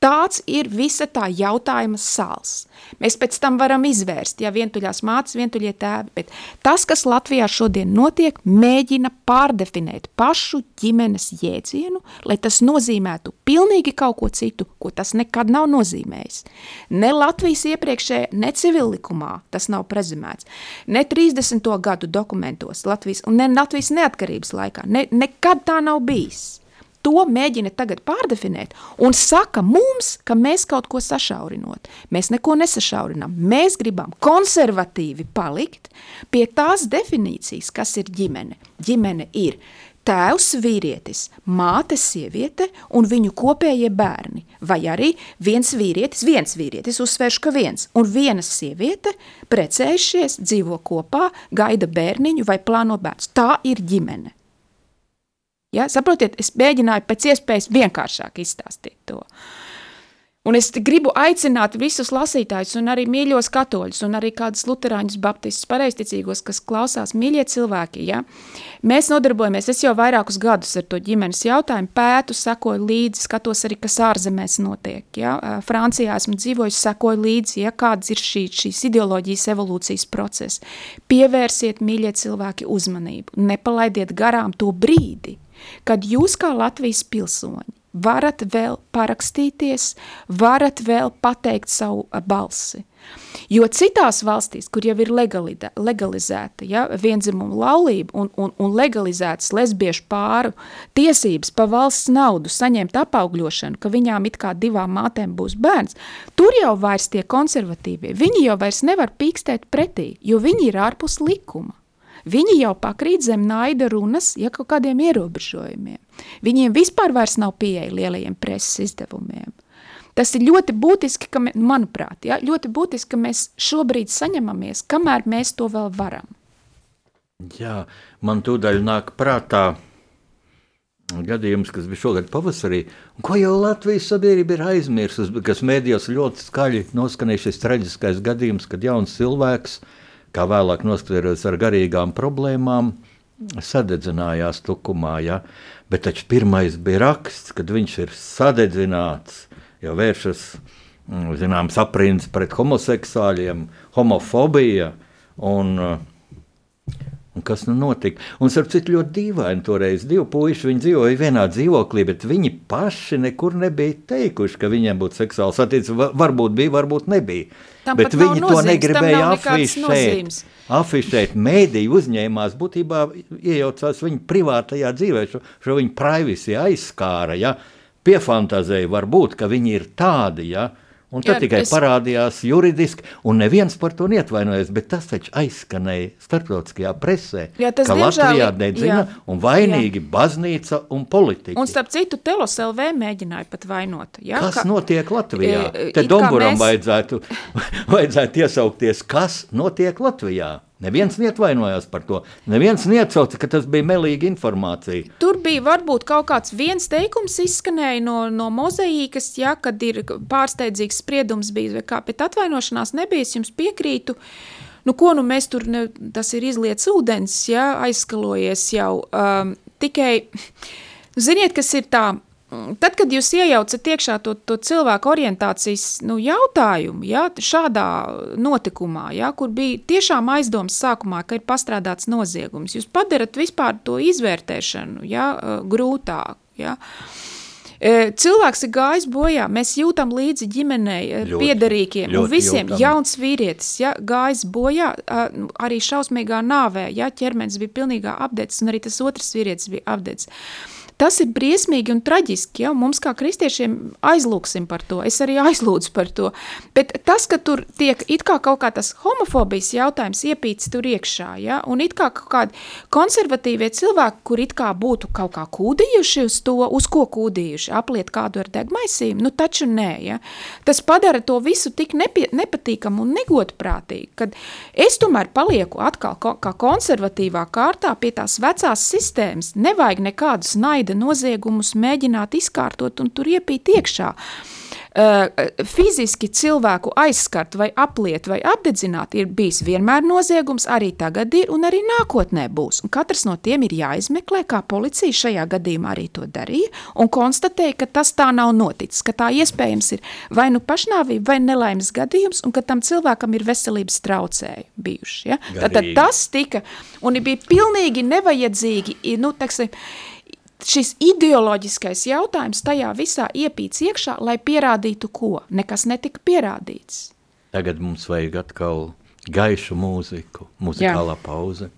Tāds ir visa tā jautājuma sāls. Mēs pēc tam varam izvērst, ja vientuļās mātes, vientuļie tēvi, bet tas, kas Latvijā šodien notiek, mēģina pārdefinēt pašu ģimenes jēdzienu, lai tas nozīmētu pilnīgi kaut ko citu, ko tas nekad nav nozīmējis. Ne Latvijas iepriekšējā, ne civillikumā tas nav prezumēts, ne 30. gadu dokumentos Latvijas, un ne Latvijas neatkarības laikā, ne, nekad tā nav bijis to mēģina tagad pārdefinēt un saka mums, ka mēs kaut ko sašaurinot. Mēs neko nesašaurinām. Mēs gribam konservatīvi palikt pie tās definīcijas, kas ir ģimene. Ģimene ir tēvs vīrietis, māte sieviete un viņu kopējie bērni. Vai arī viens vīrietis, viens vīrietis, uzsvēršu, ka viens, un viena sieviete precējušies, dzīvo kopā, gaida bērniņu vai plāno bērns. Tā ir ģimene. Ja? Saprotiet, es mēģināju pēc iespējas vienkāršāk izstāstīt to. Un es gribu aicināt visus lasītājus, un arī mīļos katoļus, un arī kādus luterāņus, baptistus, pareizticīgos, kas klausās, mīļie cilvēki. Ja? Mēs nodarbojamies, es jau vairākus gadus ar to ģimenes jautājumu pētu, sekoju līdzi, skatos arī, kas ārzemēs notiek. Ja? Francijā esmu dzīvojis, sekoju līdzi, ja? kāds ir šī, šīs ideoloģijas evolūcijas process. Pievērsiet, mīļie cilvēki, uzmanību, nepalaidiet garām to brīdi, kad jūs kā Latvijas pilsoņi varat vēl parakstīties, varat vēl pateikt savu balsi. Jo citās valstīs, kur jau ir legalizēta ja, vienzimuma laulība un, un, un legalizētas lesbiešu pāru tiesības pa valsts naudu saņemt apaugļošanu, ka viņām it kā divām mātēm būs bērns, tur jau vairs tie konservatīvie, viņi jau vairs nevar pīkstēt pretī, jo viņi ir ārpus likuma. Viņi jau pakrīt zem naida runas, ja kaut kādiem ierobežojumiem. Viņiem vispār vairs nav pieeja lielajiem preses izdevumiem. Tas ir ļoti būtiski, ka, mē, manuprāt, ja, ļoti būtiski, ka mēs šobrīd saņemamies, kamēr mēs to vēl varam. Jā, man tūdaļ nāk prātā gadījums, kas bija šogad pavasarī, ko jau Latvijas sabiedrība ir aizmirsusi, kas mēdījos ļoti skaļi noskanēja šis traģiskais gadījums, kad jauns cilvēks uh, kā vēlāk noskaidrots ar garīgām problēmām, sadedzinājās tukumā. Ja? Bet taču pirmais bija raksts, kad viņš ir sadedzināts, jau vēršas mm, zināms aprins pret homoseksuāļiem, homofobija. Un, Un kas nu notika? Un, starp citu, ļoti dīvaini toreiz. Divi puiši viņi dzīvoja vienā dzīvoklī, bet viņi paši nekur nebija teikuši, ka viņiem būtu seksuāls attiecības. Varbūt bija, varbūt nebija. Tam bet viņi to negribēja afišēt. Afišēt mēdīju uzņēmās, būtībā iejaucās viņa privātajā dzīvē, šo, šo viņa privacy aizskāra. Ja? Piefantazēja varbūt, ka viņi ir tādi. Ja? Un tad Jā, tikai es... parādījās juridiski, un neviens par to neatvainojas. Bet tas taču aizskanēja starptautiskajā presē, jā, ka diemžēl... Latvijā nedzina, jā. un vainīgi jā. baznīca un politiķi. Un starp citu, Telos LV mēģināja pat vainot. Jā, kas ka... notiek Latvijā? E, Te Domburam mēs... vajadzētu, vajadzētu iesaukties, kas notiek Latvijā. Neviens neatvainojās par to. Neviens neatsauca, ka tas bija melīga informācija. Tur bija varbūt kaut kāds viens teikums izskanēja no, no mozaīkas, ja, kad ir pārsteidzīgs spriedums bijis, kā, bet atvainošanās nebija, es jums piekrītu. Nu, ko nu mēs tur, ne, tas ir izlietas ūdens, ja, aizskalojies jau. Um, tikai, ziniet, kas ir tā, Tad, kad jūs iejaucat iekšā to, to cilvēku orientācijas nu, jautājumu, ja, šādā notikumā, ja, kur bija tiešām aizdoms sākumā, ka ir pastrādāts noziegums, jūs padarat vispār to izvērtēšanu ja, grūtāk. Ja. Cilvēks ir gājis bojā, mēs jūtam līdzi ģimenei, ļoti, piederīgiem ļoti un visiem. Jūtam. Jauns vīrietis, ja, gājis bojā, arī šausmīgā nāvē, ja, ķermenis bija pilnīgā apdedzis, un arī tas otrs vīrietis bija apdedzis. Tas ir briesmīgi un traģiski. Ja? Mums kā kristiešiem aizlūksim par to. Es arī aizlūdzu par to. Bet tas, ka tur tiek it kā kaut kā tas homofobijas jautājums iepīts tur iekšā, ja? un it kā kaut kādi konservatīvie cilvēki, kur it kā būtu kaut kā kūdījuši uz to, uz ko kūdījuši, apliet kādu ar degmaisīm, nu taču nē. Ja? Tas padara to visu tik nepie, nepatīkamu un negodprātīgu, kad es tomēr palieku atkal kā konservatīvā kārtā pie tās vecās sistēmas. Nevajag nekādus naida noziegumus mēģināt izkārtot un tur iepīt iekšā. Uh, Uh, fiziski cilvēku aizskart vai apliet vai apdedzināt ir bijis vienmēr noziegums, arī tagad ir un arī nākotnē būs. Un katrs no tiem ir jāizmeklē, kā policija šajā gadījumā arī to darīja un konstatēja, ka tas tā nav noticis, ka tā iespējams ir vai nu pašnāvība vai nelaimes gadījums un ka tam cilvēkam ir veselības traucēji bijuši. Ja? Tad tas tika un bija pilnīgi nevajadzīgi, nu, teksim, šis ideoloģiskais jautājums tajā visā iepīts iekšā, lai pierādītu ko? Nekas netika pierādīts. Tagad mums vajag atkal gaišu mūziku, muzikālā Jā. pauze.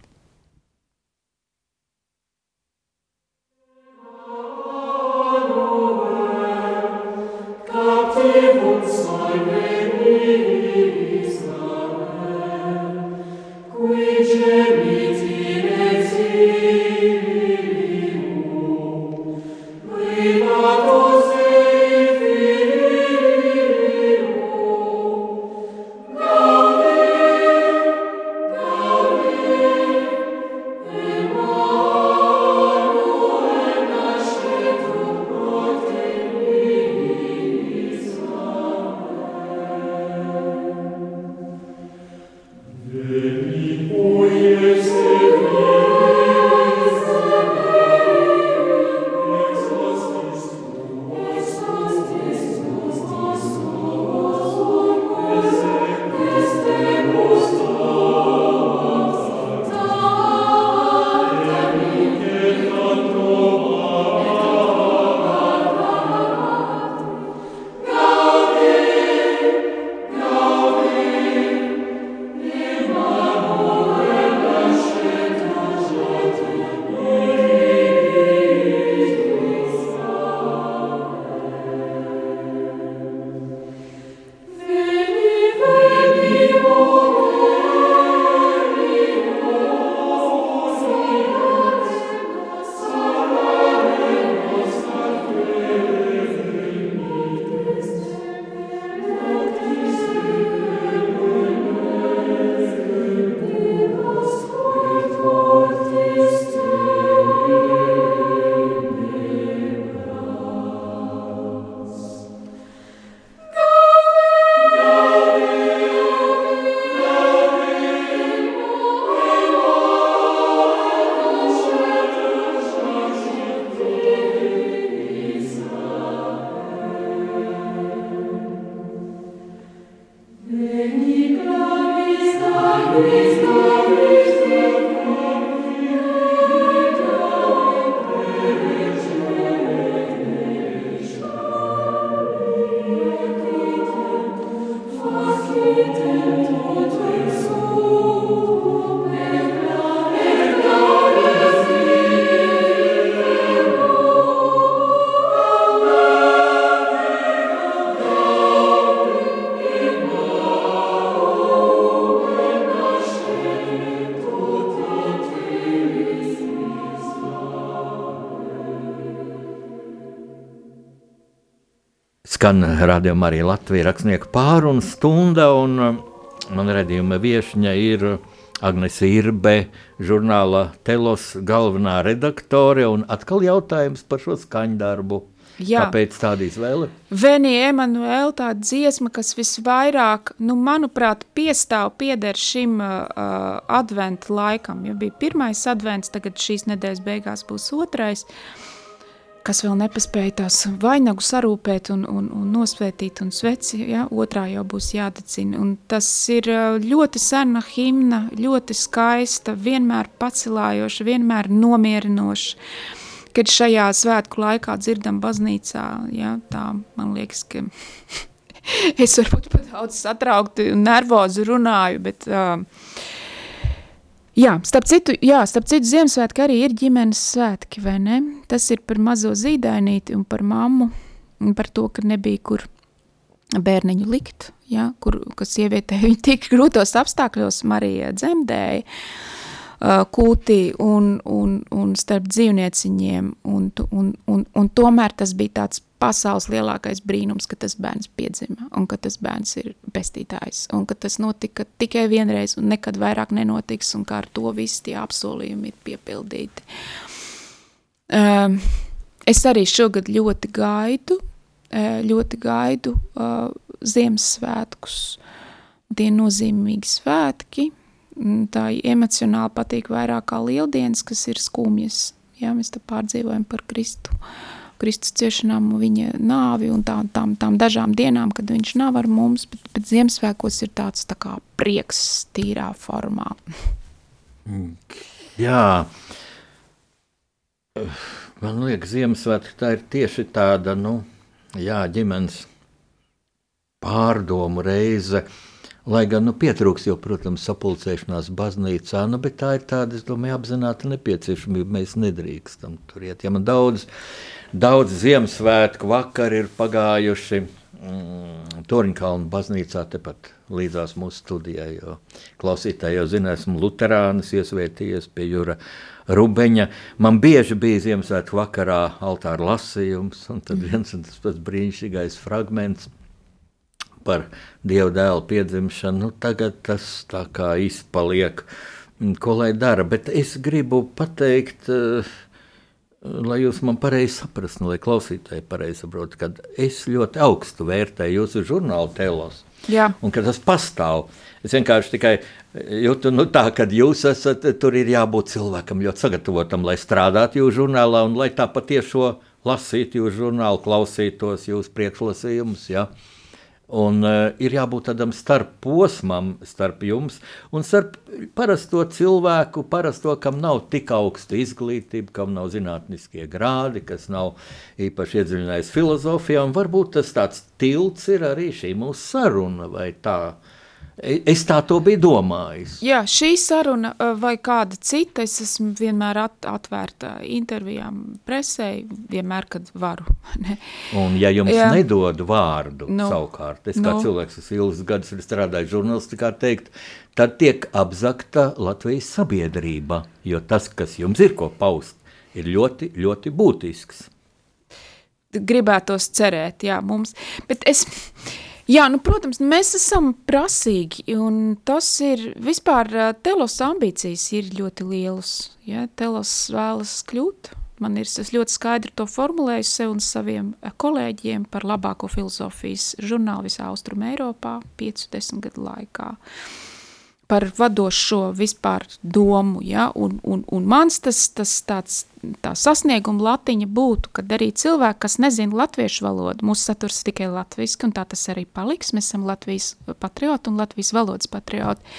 Captivus skan radījuma arī Latvijas rakstnieku pārunu stunda, un um, man redzījuma viešņa ir Agnes Irbe, žurnāla Telos galvenā redaktore, un atkal jautājums par šo skaņdarbu. Jā. Kāpēc tāda izvēle? Venija Emanuela, tā dziesma, kas visvairāk, nu, manuprāt, piestāv pieder šim uh, adventu laikam, jo bija pirmais advents, tagad šīs nedēļas beigās būs otrais. Uh, kas vēl nepaspēja tās vainagu sarūpēt un, un, un nosvētīt, un sveci, ja, otrā jau būs jādecina. Un tas ir ļoti sena himna, ļoti skaista, vienmēr pacilājoša, vienmēr nomierinoša. Kad šajā svētku laikā dzirdam baznīcā, ja, tā man liekas, ka es varbūt pat daudz satraukti un nervozi runāju, bet uh, Jā, starp citu, jā, starp citu Ziemassvētki arī ir ģimenes svētki, vai ne? Tas ir par mazo zīdainīti un par mammu, un par to, ka nebija kur bērniņu likt, ja, kur, kas sievietē viņa tik grūtos apstākļos Marija dzemdēja uh, kūtī un, un, un starp dzīvnieciņiem, un, un, un, un tomēr tas bija tāds pasaules lielākais brīnums, ka tas bērns piedzima un ka tas bērns ir pestītājs un ka tas notika tikai vienreiz un nekad vairāk nenotiks un kā ar to visi tie apsolījumi ir piepildīti. Um, es arī šogad ļoti gaidu, ļoti gaidu uh, Ziemassvētkus. Tie nozīmīgi svētki, tā emocionāli patīk vairāk kā lieldienas, kas ir skumjas. Jā, mēs te pārdzīvojam par Kristu. Uh, Kristus ciešanām, viņa nāvi un tā, tām, tām dažām dienām, kad viņš nav ar mums, bet, bet Ziemassvētkos ir tāds tā kā prieks tīrā formā. Jā, man liekas, Ziemassvētki tā ir tieši tāda, nu, jā, ģimenes pārdomu reize, Lai gan nu, pietrūks jau, protams, sapulcēšanās baznīcā, nu, bet tā ir tāda, es domāju, apzināta nepieciešamība. Mēs nedrīkstam tur iet. Ja man daudz Daudz Ziemassvētku vakar ir pagājuši mm, Torņkalnu baznīcā, tepat līdzās mūsu studijai. Klausītāji jau zina, esmu Lutāns, iesvētījies pie Jūra Rubeņa. Man bieži bija Ziemassvētku vakarā altāra lasījums, un tad viens un tas pats brīnišķīgais fragments par Dieva dēla piedzimšanu. Nu, tagad tas tā kā izpaliek, ko lai dara. Bet es gribu pateikt, uh, lai jūs man pareizi saprastu, lai klausītāji pareizi saprotu, ka es ļoti augstu vērtēju jūsu žurnālu telos. Jā. Un ka tas pastāv. Es vienkārši tikai jūtu, nu, tā, ka jūs esat, tur ir jābūt cilvēkam ļoti sagatavotam, lai strādātu jūsu žurnālā un lai tā patiešo lasītu jūsu žurnālu, klausītos jūsu priekšlasījumus. Ja? Uh, Un, uh, ir jābūt tādam starp posmam, starp jums un starp parasto cilvēku, parasto, kam nav tik augsta izglītība, kam nav zinātniskie grādi, kas nav īpaši iedziļinājies filozofijā. Varbūt tas tāds tilts ir arī šī mūsu saruna vai tā. Uh, Es tā to biju domājis. Jā, šī saruna vai kāda cita, es esmu vienmēr at, atvērta intervijām presē, vienmēr, kad varu. Ne? Un ja jums Jā. nedod vārdu nu, savukārt, es kā nu. cilvēks, kas ilgus gadus ir strādājis žurnālistikā, teikt, tad tiek apzakta Latvijas sabiedrība, jo tas, kas jums ir ko paust, ir ļoti, ļoti būtisks. Gribētos cerēt, jā, mums, bet es... Jā, nu, protams, mēs esam prasīgi, un tas ir vispār telos ambīcijas ir ļoti lielas. Ja? Telos vēlas kļūt, man ir, es ļoti skaidri to formulēju sev un saviem kolēģiem par labāko filozofijas žurnālu visā Austrum Eiropā 5-10 gadu laikā. Uh, par vadošo vispār domu, ja, un, un, un mans tas, tas tāds, tā sasnieguma latiņa būtu, kad arī cilvēki, kas nezina latviešu valodu, mūsu saturs tikai latviski, un tā tas arī paliks, mēs esam Latvijas patrioti un Latvijas valodas patrioti,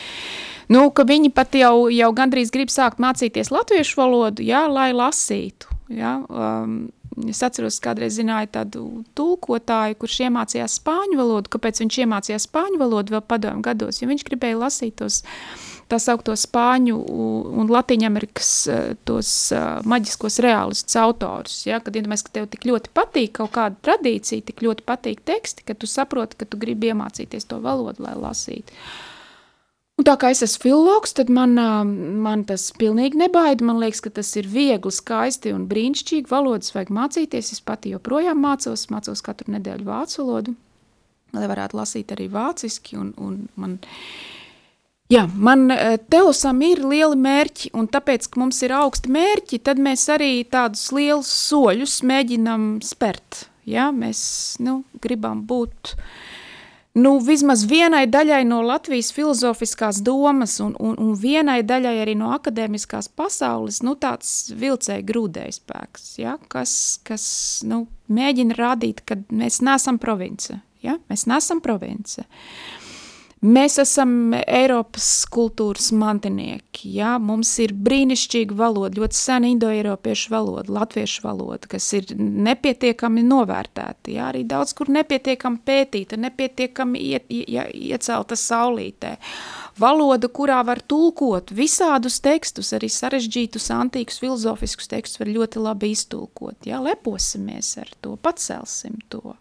nu, ka viņi pat jau, jau gandrīz grib sākt mācīties latviešu valodu, ja, lai lasītu, ja, um, Es atceros, kādreiz zināju tādu tulkotāju, kurš iemācījās spāņu valodu. Kāpēc viņš iemācījās spāņu valodu vēl padomu gados? Jo viņš gribēja lasīt tos tā saukto spāņu un Latīņamerikas eh, tos uh, maģiskos reālistus autorus. Ja? Kad iedomājies, ka tev tik ļoti patīk kaut kāda tradīcija, tik ļoti patīk teksti, ka tu saproti, ka tu gribi iemācīties to valodu, lai lasītu. Un tā kā es esmu filologs, tad man, man tas pilnīgi nebaida. Man liekas, ka tas ir viegli, skaisti un brīnišķīgi. Valodas vajag mācīties. Es pati joprojām mācos, mācos katru nedēļu vācu valodu, lai varētu lasīt arī vāciski. Un, un man, jā, man teosam ir lieli mērķi, un tāpēc, ka mums ir augsti mērķi, tad mēs arī tādus lielus soļus mēģinam spērt. Ja? Mēs nu, gribam būt uh, nu, vismaz vienai daļai no Latvijas filozofiskās domas un, un, un vienai daļai arī no akadēmiskās pasaules, nu, tāds vilcēja grūdēja spēks, ja, kas, kas nu, mēģina rādīt, ka mēs neesam province, ja, mēs neesam province. Mēs esam Eiropas kultūras mantinieki. Ja? Mums ir brīnišķīga valoda, ļoti sena indoeiropiešu valoda, latviešu valoda, kas ir nepietiekami novērtēta. Ja? Arī daudz kur nepietiekami pētīta, nepietiekami iet, ja, iecelta saulītē. Valoda, kurā var tulkot visādus tekstus, arī sarežģītus, antīkus, filozofiskus tekstus, var ļoti labi iztulkot. Ja? Leposimies ar to, pacelsim to.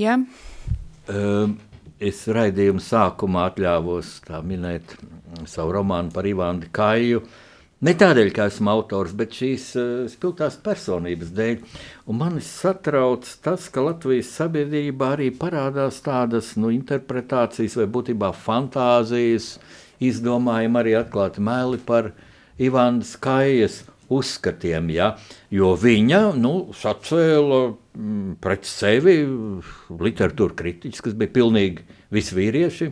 Ja? Um es raidījuma sākumā atļāvos minēt savu romānu par Ivānu Kāju. Ne tādēļ, ka esmu autors, bet šīs uh, spilgtās personības dēļ. Un mani satrauc tas, ka Latvijas sabiedrībā arī parādās tādas nu, interpretācijas vai būtībā fantāzijas, izdomājumi arī atklāti meli par Ivānas Kājas uzskatiem, ja? jo viņa nu, sacēla mm, pret sevi literatūra kritiķis, kas bija pilnīgi visi vīrieši.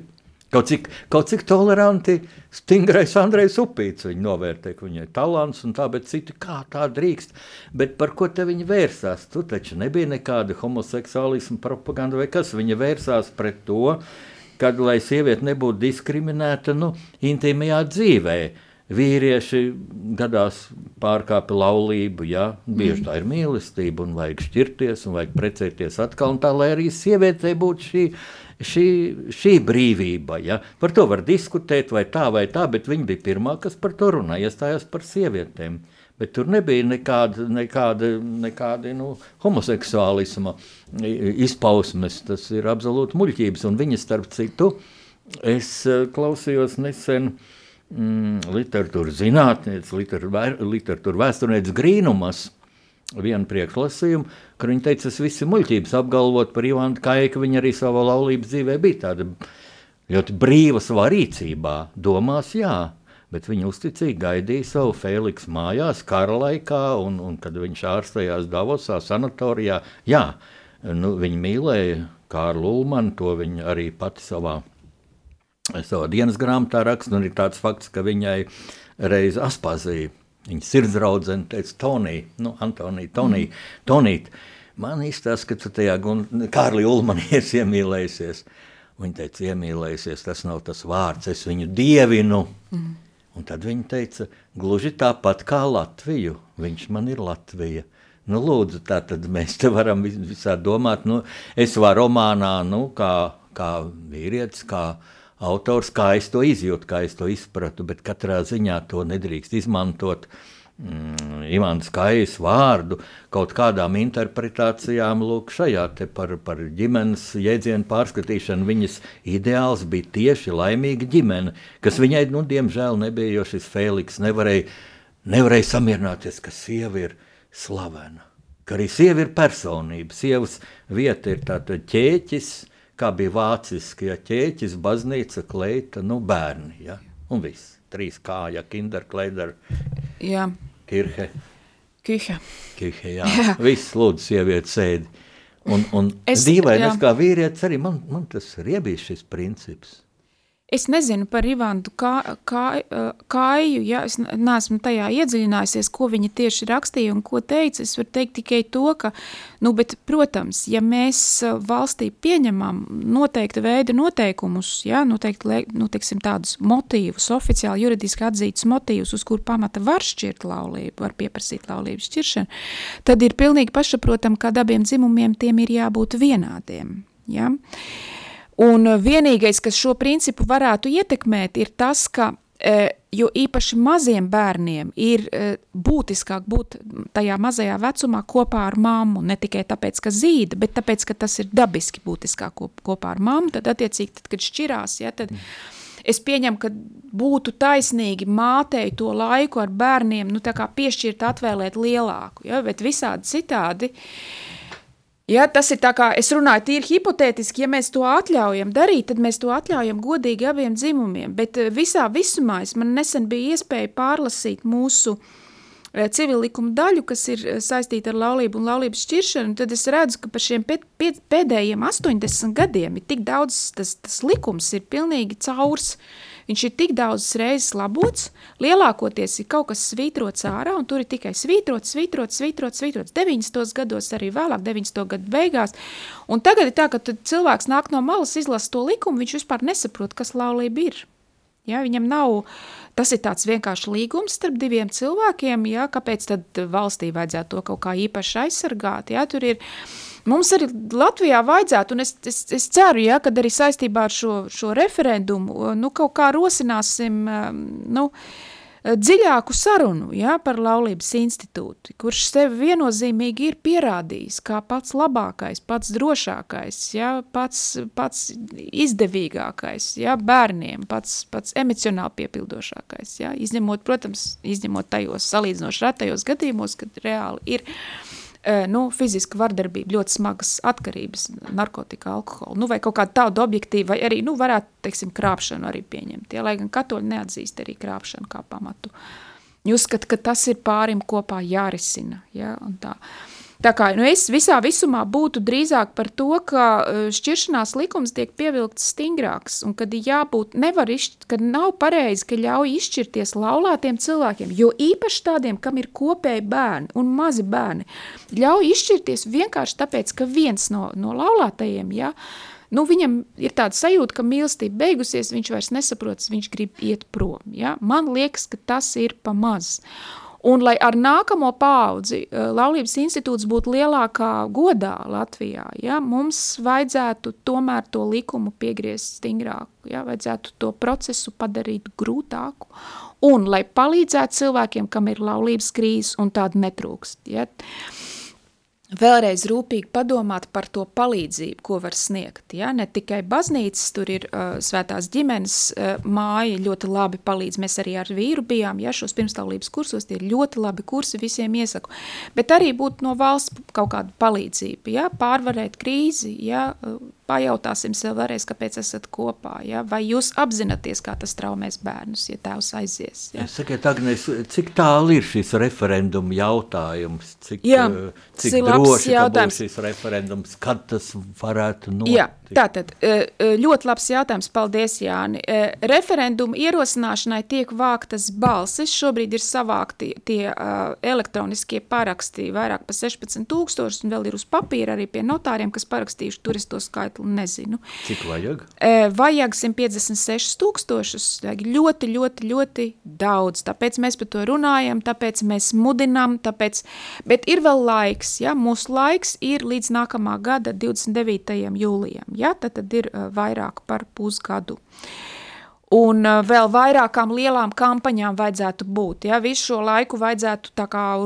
Kaut cik, kaut cik toleranti, stingrais Andrejs Upīts viņu novērtē, ka viņai talants un tā, bet citi kā tā drīkst. Bet par ko te viņi vērsās? Tu taču nebija nekāda homoseksuālisma propaganda vai kas. Viņa vērsās pret to, kad, lai sieviete nebūtu diskriminēta, nu, intīmajā dzīvēm vīrieši gadās pārkāpa laulību. Ja? Bieži tā ir mīlestība, un vajag šķirties, un vajag precēties atkal. Tā lai arī sievietei būtu šī, šī, šī brīvība. Ja? Par to var diskutēt, vai tā vai tā, bet viņa bija pirmā, kas par to runāja, iestājās par sievietēm. Bet tur nebija nekāda, nekāda, nekāda nu, homoseksuālisma izpausmes. Tas ir absolūti muļķības. Un viņa starp citu, es eh, klausījos nesen uh, mm, literatūras zinātnēs, literatūra vēsturnieks Grīnumas. Vienu priekšlasījumu, kur viņa teica, tas viss ir muļķības apgalvot par Ivanu Kaiku. Viņa arī savā laulības dzīvē bija tāda ļoti brīva savā rīcībā. Domās, jā, bet viņa uzticīgi gaidīja savu Fēliksu mājās, kara laikā, un, un kad viņš ārstējās Davosā, sanatorijā. Jā, nu, viņa mīlēja Kārlu Ulmanu, to viņa arī pati savā savā dienas grāmatā raksta, un ir tāds fakts, ka viņai reiz aspazīja. Viņa sirdsdraudzene teica, Tonija, nu, Antonija, Tonija, mm. Tonīt, man izstāsta, ka tu tajā Kārli Ulmanī esi iemīlējusies. Viņa teica, iemīlējusies, tas nav tas vārds, es viņu dievinu. Mm. Un tad viņa teica, gluži tāpat kā Latviju, viņš man ir Latvija. Nu, lūdzu, tā tad mēs te varam visā domāt, nu, es varu romānā, nu, kā, kā vīrietis, kā vīrietis, autors, kā es to izjūtu, kā es to izpratu, bet katrā ziņā to nedrīkst izmantot. Mm, Ivāns Kājas vārdu kaut kādām interpretācijām, lūk, šajā te par, par ģimenes jēdzienu pārskatīšanu. Viņas ideāls bija tieši laimīga ģimene, kas viņai, nu, diemžēl nebija, jo šis Fēliks nevarēja, nevarēja samierināties, ka sieva ir slavena, ka arī sieva ir personība, sievas vieta ir tātad ķēķis, kā bija vāciski, ja ķēķis, baznīca, kleita, nu bērni, ja, un viss. Trīs kāja, kinderkleider, jā. kirhe. Kihe. Kihe, jā. jā. Viss lūdzu sievieti sēdi. Un, un es, dīvaini, kā vīrietis arī man, man tas ir iebijis šis princips. Es nezinu par Ivantu kā, kā, kāju, ja es neesmu tajā iedziļinājusies, ko viņa tieši rakstīja un ko teica. Es varu teikt tikai to, ka, nu, bet, protams, ja mēs valstī pieņemam noteikta veida noteikumus, ja, noteikti, nu, teiksim, tādus motīvus, oficiāli juridiski atzītus motīvus, uz kur pamata var šķirt laulību, var pieprasīt laulības šķiršanu, tad ir pilnīgi pašaprotam, ka abiem dzimumiem tiem ir jābūt vienādiem. Ja? Uh, Un vienīgais, kas šo principu varētu ietekmēt, ir tas, ka e, jo īpaši maziem bērniem ir e, būtiskāk būt tajā mazajā vecumā kopā ar mammu, ne tikai tāpēc, ka zīda, bet tāpēc, ka tas ir dabiski būtiskāk kopā ar mammu, tad attiecīgi, tad, kad šķirās, ja, tad es pieņemu, ka būtu taisnīgi mātei to laiku ar bērniem, nu tā kā piešķirt atvēlēt lielāku, ja, bet visādi citādi, uh, Ja, tas ir tā kā es runāju tīri hipotētiski, ja mēs to atļaujam darīt, tad mēs to atļaujam godīgi abiem dzimumiem, bet eh, visā visumā es man nesen bija iespēja pārlasīt mūsu eh, civilikuma daļu, kas ir eh, saistīta ar laulību un laulības šķiršanu, tad es redzu, ka par šiem pēdējiem 80 gadiem ir tik daudz, tas, tas likums ir pilnīgi caurs, viņš ir tik daudzas reizes labots, lielākoties ir kaut kas svītrots ārā, un tur ir tikai svītrots, svītrots, svītrots, svītrots 90. gados, arī vēlāk 90. gadu beigās, un tagad ir tā, ka cilvēks nāk no malas, izlasa to likumu, viņš vispār nesaprot, kas laulība ir. Ja, viņam nav, tas ir tāds vienkārši līgums starp diviem cilvēkiem, ja, kāpēc tad valstī vajadzētu to kaut kā īpaši aizsargāt, ja, tur ir, Mums arī Latvijā vajadzētu, un es, es, es ceru, ja, kad arī saistībā ar šo, šo referendumu, nu, kaut kā rosināsim, nu, dziļāku sarunu ja, par laulības institūtu, kurš sevi viennozīmīgi ir pierādījis kā pats labākais, pats drošākais, ja, pats, pats izdevīgākais ja, bērniem, pats, pats emocionāli piepildošākais. Ja, izņemot, protams, izņemot tajos salīdzinoši retajos gadījumos, kad reāli ir uh, nu, fiziska vardarbība, ļoti smagas atkarības, narkotika, alkohola, nu, vai kaut kāda tāda objektīva, vai arī, nu, varētu, teiksim, krāpšanu arī pieņemt, ja, lai gan katoļi neatzīst arī krāpšanu kā pamatu. Jūs skat, ka tas ir pārim kopā jārisina, ja, un tā. Uh, Tā kā nu es visā visumā būtu drīzāk par to, ka e, šķiršanās likums tiek pievilkts stingrāks un kad jābūt, nevar izšķirt, kad nav pareizi, ka ļauj izšķirties laulātiem cilvēkiem, jo īpaši tādiem, kam ir kopēji bērni un mazi bērni, ļauj izšķirties vienkārši tāpēc, ka viens no, no laulātajiem, ja, nu, viņam ir tāda sajūta, ka mīlestība beigusies, viņš vairs nesaprotas, viņš grib iet prom. Ja? Man liekas, ka tas ir pa maz. Un lai ar nākamo paudzi eh, laulības institūts būtu lielākā godā Latvijā, ja, mums vajadzētu tomēr to likumu piegriezt stingrāku, ja, vajadzētu to procesu padarīt grūtāku. Un lai palīdzētu cilvēkiem, kam ir laulības krīzes un tāda netrūkst. Ja. Uh, vēlreiz rūpīgi padomāt par to palīdzību, ko var sniegt. Ja? Ne tikai baznīcas, tur ir uh, svētās ģimenes uh, māja, ļoti labi palīdz. Mēs arī ar vīru bijām, ja šos pirmstāvlības kursos, tie ir ļoti labi kursi, visiem iesaku. Bet arī būt no valsts kaut kāda palīdzība, ja? pārvarēt krīzi, ja? Pajautāsim sev vēlreiz, kāpēc esat kopā, ja? vai jūs apzināties, kā tas traumēs bērnus, ja tēvs aizies. Ja? Sakiet, Agnes, cik tālu ir šis referendum jautājums, cik, Jā, eh, cik droši, jautājums. šis referendums, kad tas varētu notikt? Jā, tātad, eh, eh, ļoti labs jautājums, paldies Jāni. Referendumu ierosināšanai tiek vāktas balsis, šobrīd ir savākti tie elektroniskie paraksti vairāk pa 16 tūkstošus, un vēl ir uz papīra arī pie notāriem, kas parakstījuši turisto skaitu skaitli nezinu. Cik vajag? E, vajag 156 tūkstošus, ļoti, ļoti, ļoti daudz. Tāpēc mēs par to runājam, tāpēc mēs mudinām, tāpēc, bet ir vēl laiks, ja, mūsu laiks ir līdz nākamā gada 29. jūlijam, ja, tad, tad ir vairāk par pusgadu. Un uh, vēl vairākām lielām kampaņām vajadzētu būt. Ja? Visu šo laiku vajadzētu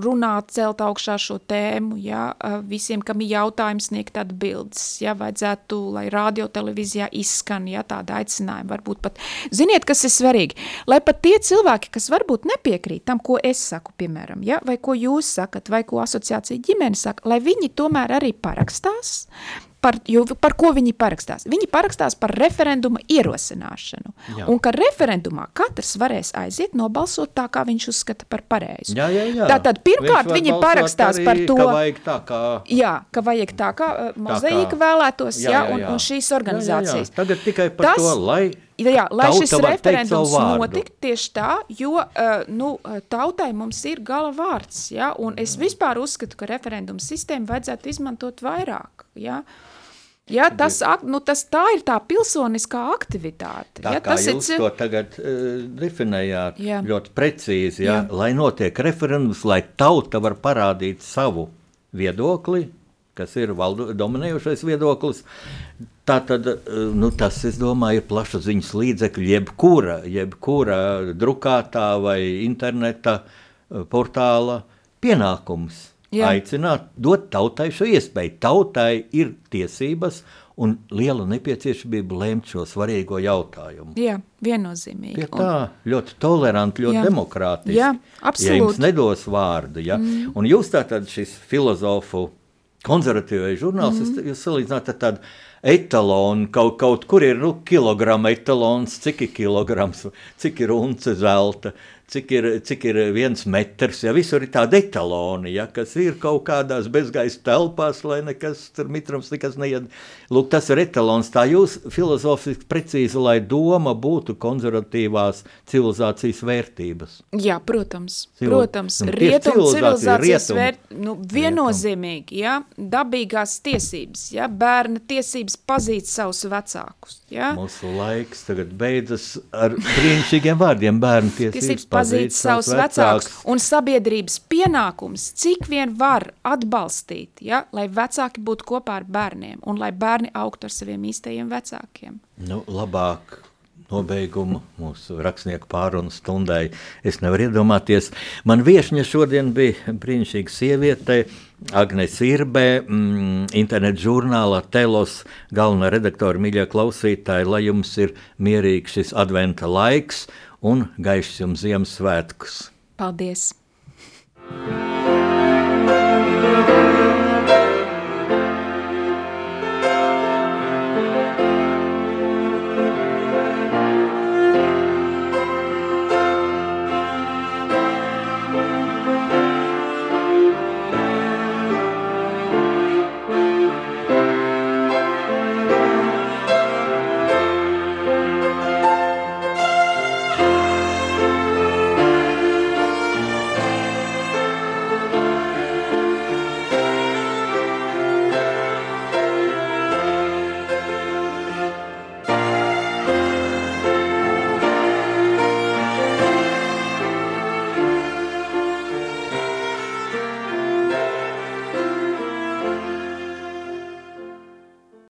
runāt, celt augšā šo tēmu, ja? Uh, visiem, kam ir jautājums, sniegt atbildes. Ja? Vajadzētu, lai radio televīzijā izskan ja? tāda aicinājuma. Varbūt pat, ziniet, kas ir svarīgi? Lai pat tie cilvēki, kas varbūt nepiekrīt tam, ko es saku, piemēram, ja? vai ko jūs sakat, vai ko asociācija ģimene saka, lai viņi tomēr arī parakstās, par, jo, par ko viņi parakstās? Viņi parakstās par referenduma ierosināšanu. Jā. Un ka referendumā katrs varēs aiziet nobalsot tā, kā viņš uzskata par pareizu. Jā, jā, jā. Tātad pirmkārt viņi parakstās arī, par to, ka vajag tā kā, jā, ka vajag tā kā uh, mozaīka vēlētos, jā, jā, jā, un, un šīs organizācijas. Jā, jā, jā. Tagad tikai par Tas, to, lai Jā, lai šis referendums notiktu tieši tā, jo uh, nu, tautai mums ir gala vārds. Ja, un es vispār uzskatu, ka referendumu sistēmu vajadzētu izmantot vairāk. Ja. Uh, Ja, tas, nu, tas, tā ir tā pilsoniskā aktivitāte. Tā ja, kā jūs ir... to tagad uh, definējāt jā. ļoti precīzi, ja, jā. lai notiek referendums, lai tauta var parādīt savu viedokli, kas ir valdu, dominējošais viedoklis, tā tad, uh, nu, tas, es domāju, ir plašsaziņas līdzekļu, jebkura, jebkura drukātā vai interneta uh, portāla pienākums Jā. aicināt, dot tautai šo iespēju. Tautai ir tiesības un liela nepieciešamība lēmt šo svarīgo jautājumu. Jā, viennozīmīgi. Ja tā ļoti toleranti, ļoti jā. demokrātiski. Jā, absolūti. Ja jums nedos vārdu, ja? Mm. un jūs tātad šis filozofu konservatīvais žurnāls, mm. jūs salīdzināt ar tādu etalonu, kaut, kaut kur ir nu, kilograma etalons, cik ir kilograms, cik ir unce zelta, cik ir, cik ir viens metrs, ja visur ir tādi etaloni, ja, kas ir kaut kādās bezgaisa telpās, lai nekas tur mitrums nekas neied. Lūk, tas ir etalons. Tā jūs filozofiski precīzi, lai doma būtu konservatīvās civilizācijas vērtības. Jā, protams, Civil... protams. Nu, rietum civilizācijas vērt, nu, viennozīmīgi, ja, dabīgās tiesības, ja, bērna tiesības pazīt savus vecākus. Ja. Mūsu laiks tagad beidzas ar brīnišķīgiem vārdiem bērnu tiesības. tiesības pazīt savus vecākus. Un sabiedrības pienākums, cik vien var atbalstīt, ja, lai vecāki būtu kopā ar bērniem un lai bērni augtu ar saviem īstajiem vecākiem. Nu, labāk nobeigumu mūsu rakstnieku pārunu stundai. Es nevaru iedomāties. Man viešņa šodien bija brīnišķīga sieviete, Agnēs Irbē, mm, internetu žurnālā Telos galvenā redaktora mīļā klausītāja, lai jums ir mierīgs šis adventa laiks un gaišs jums Ziemassvētkus. Paldies!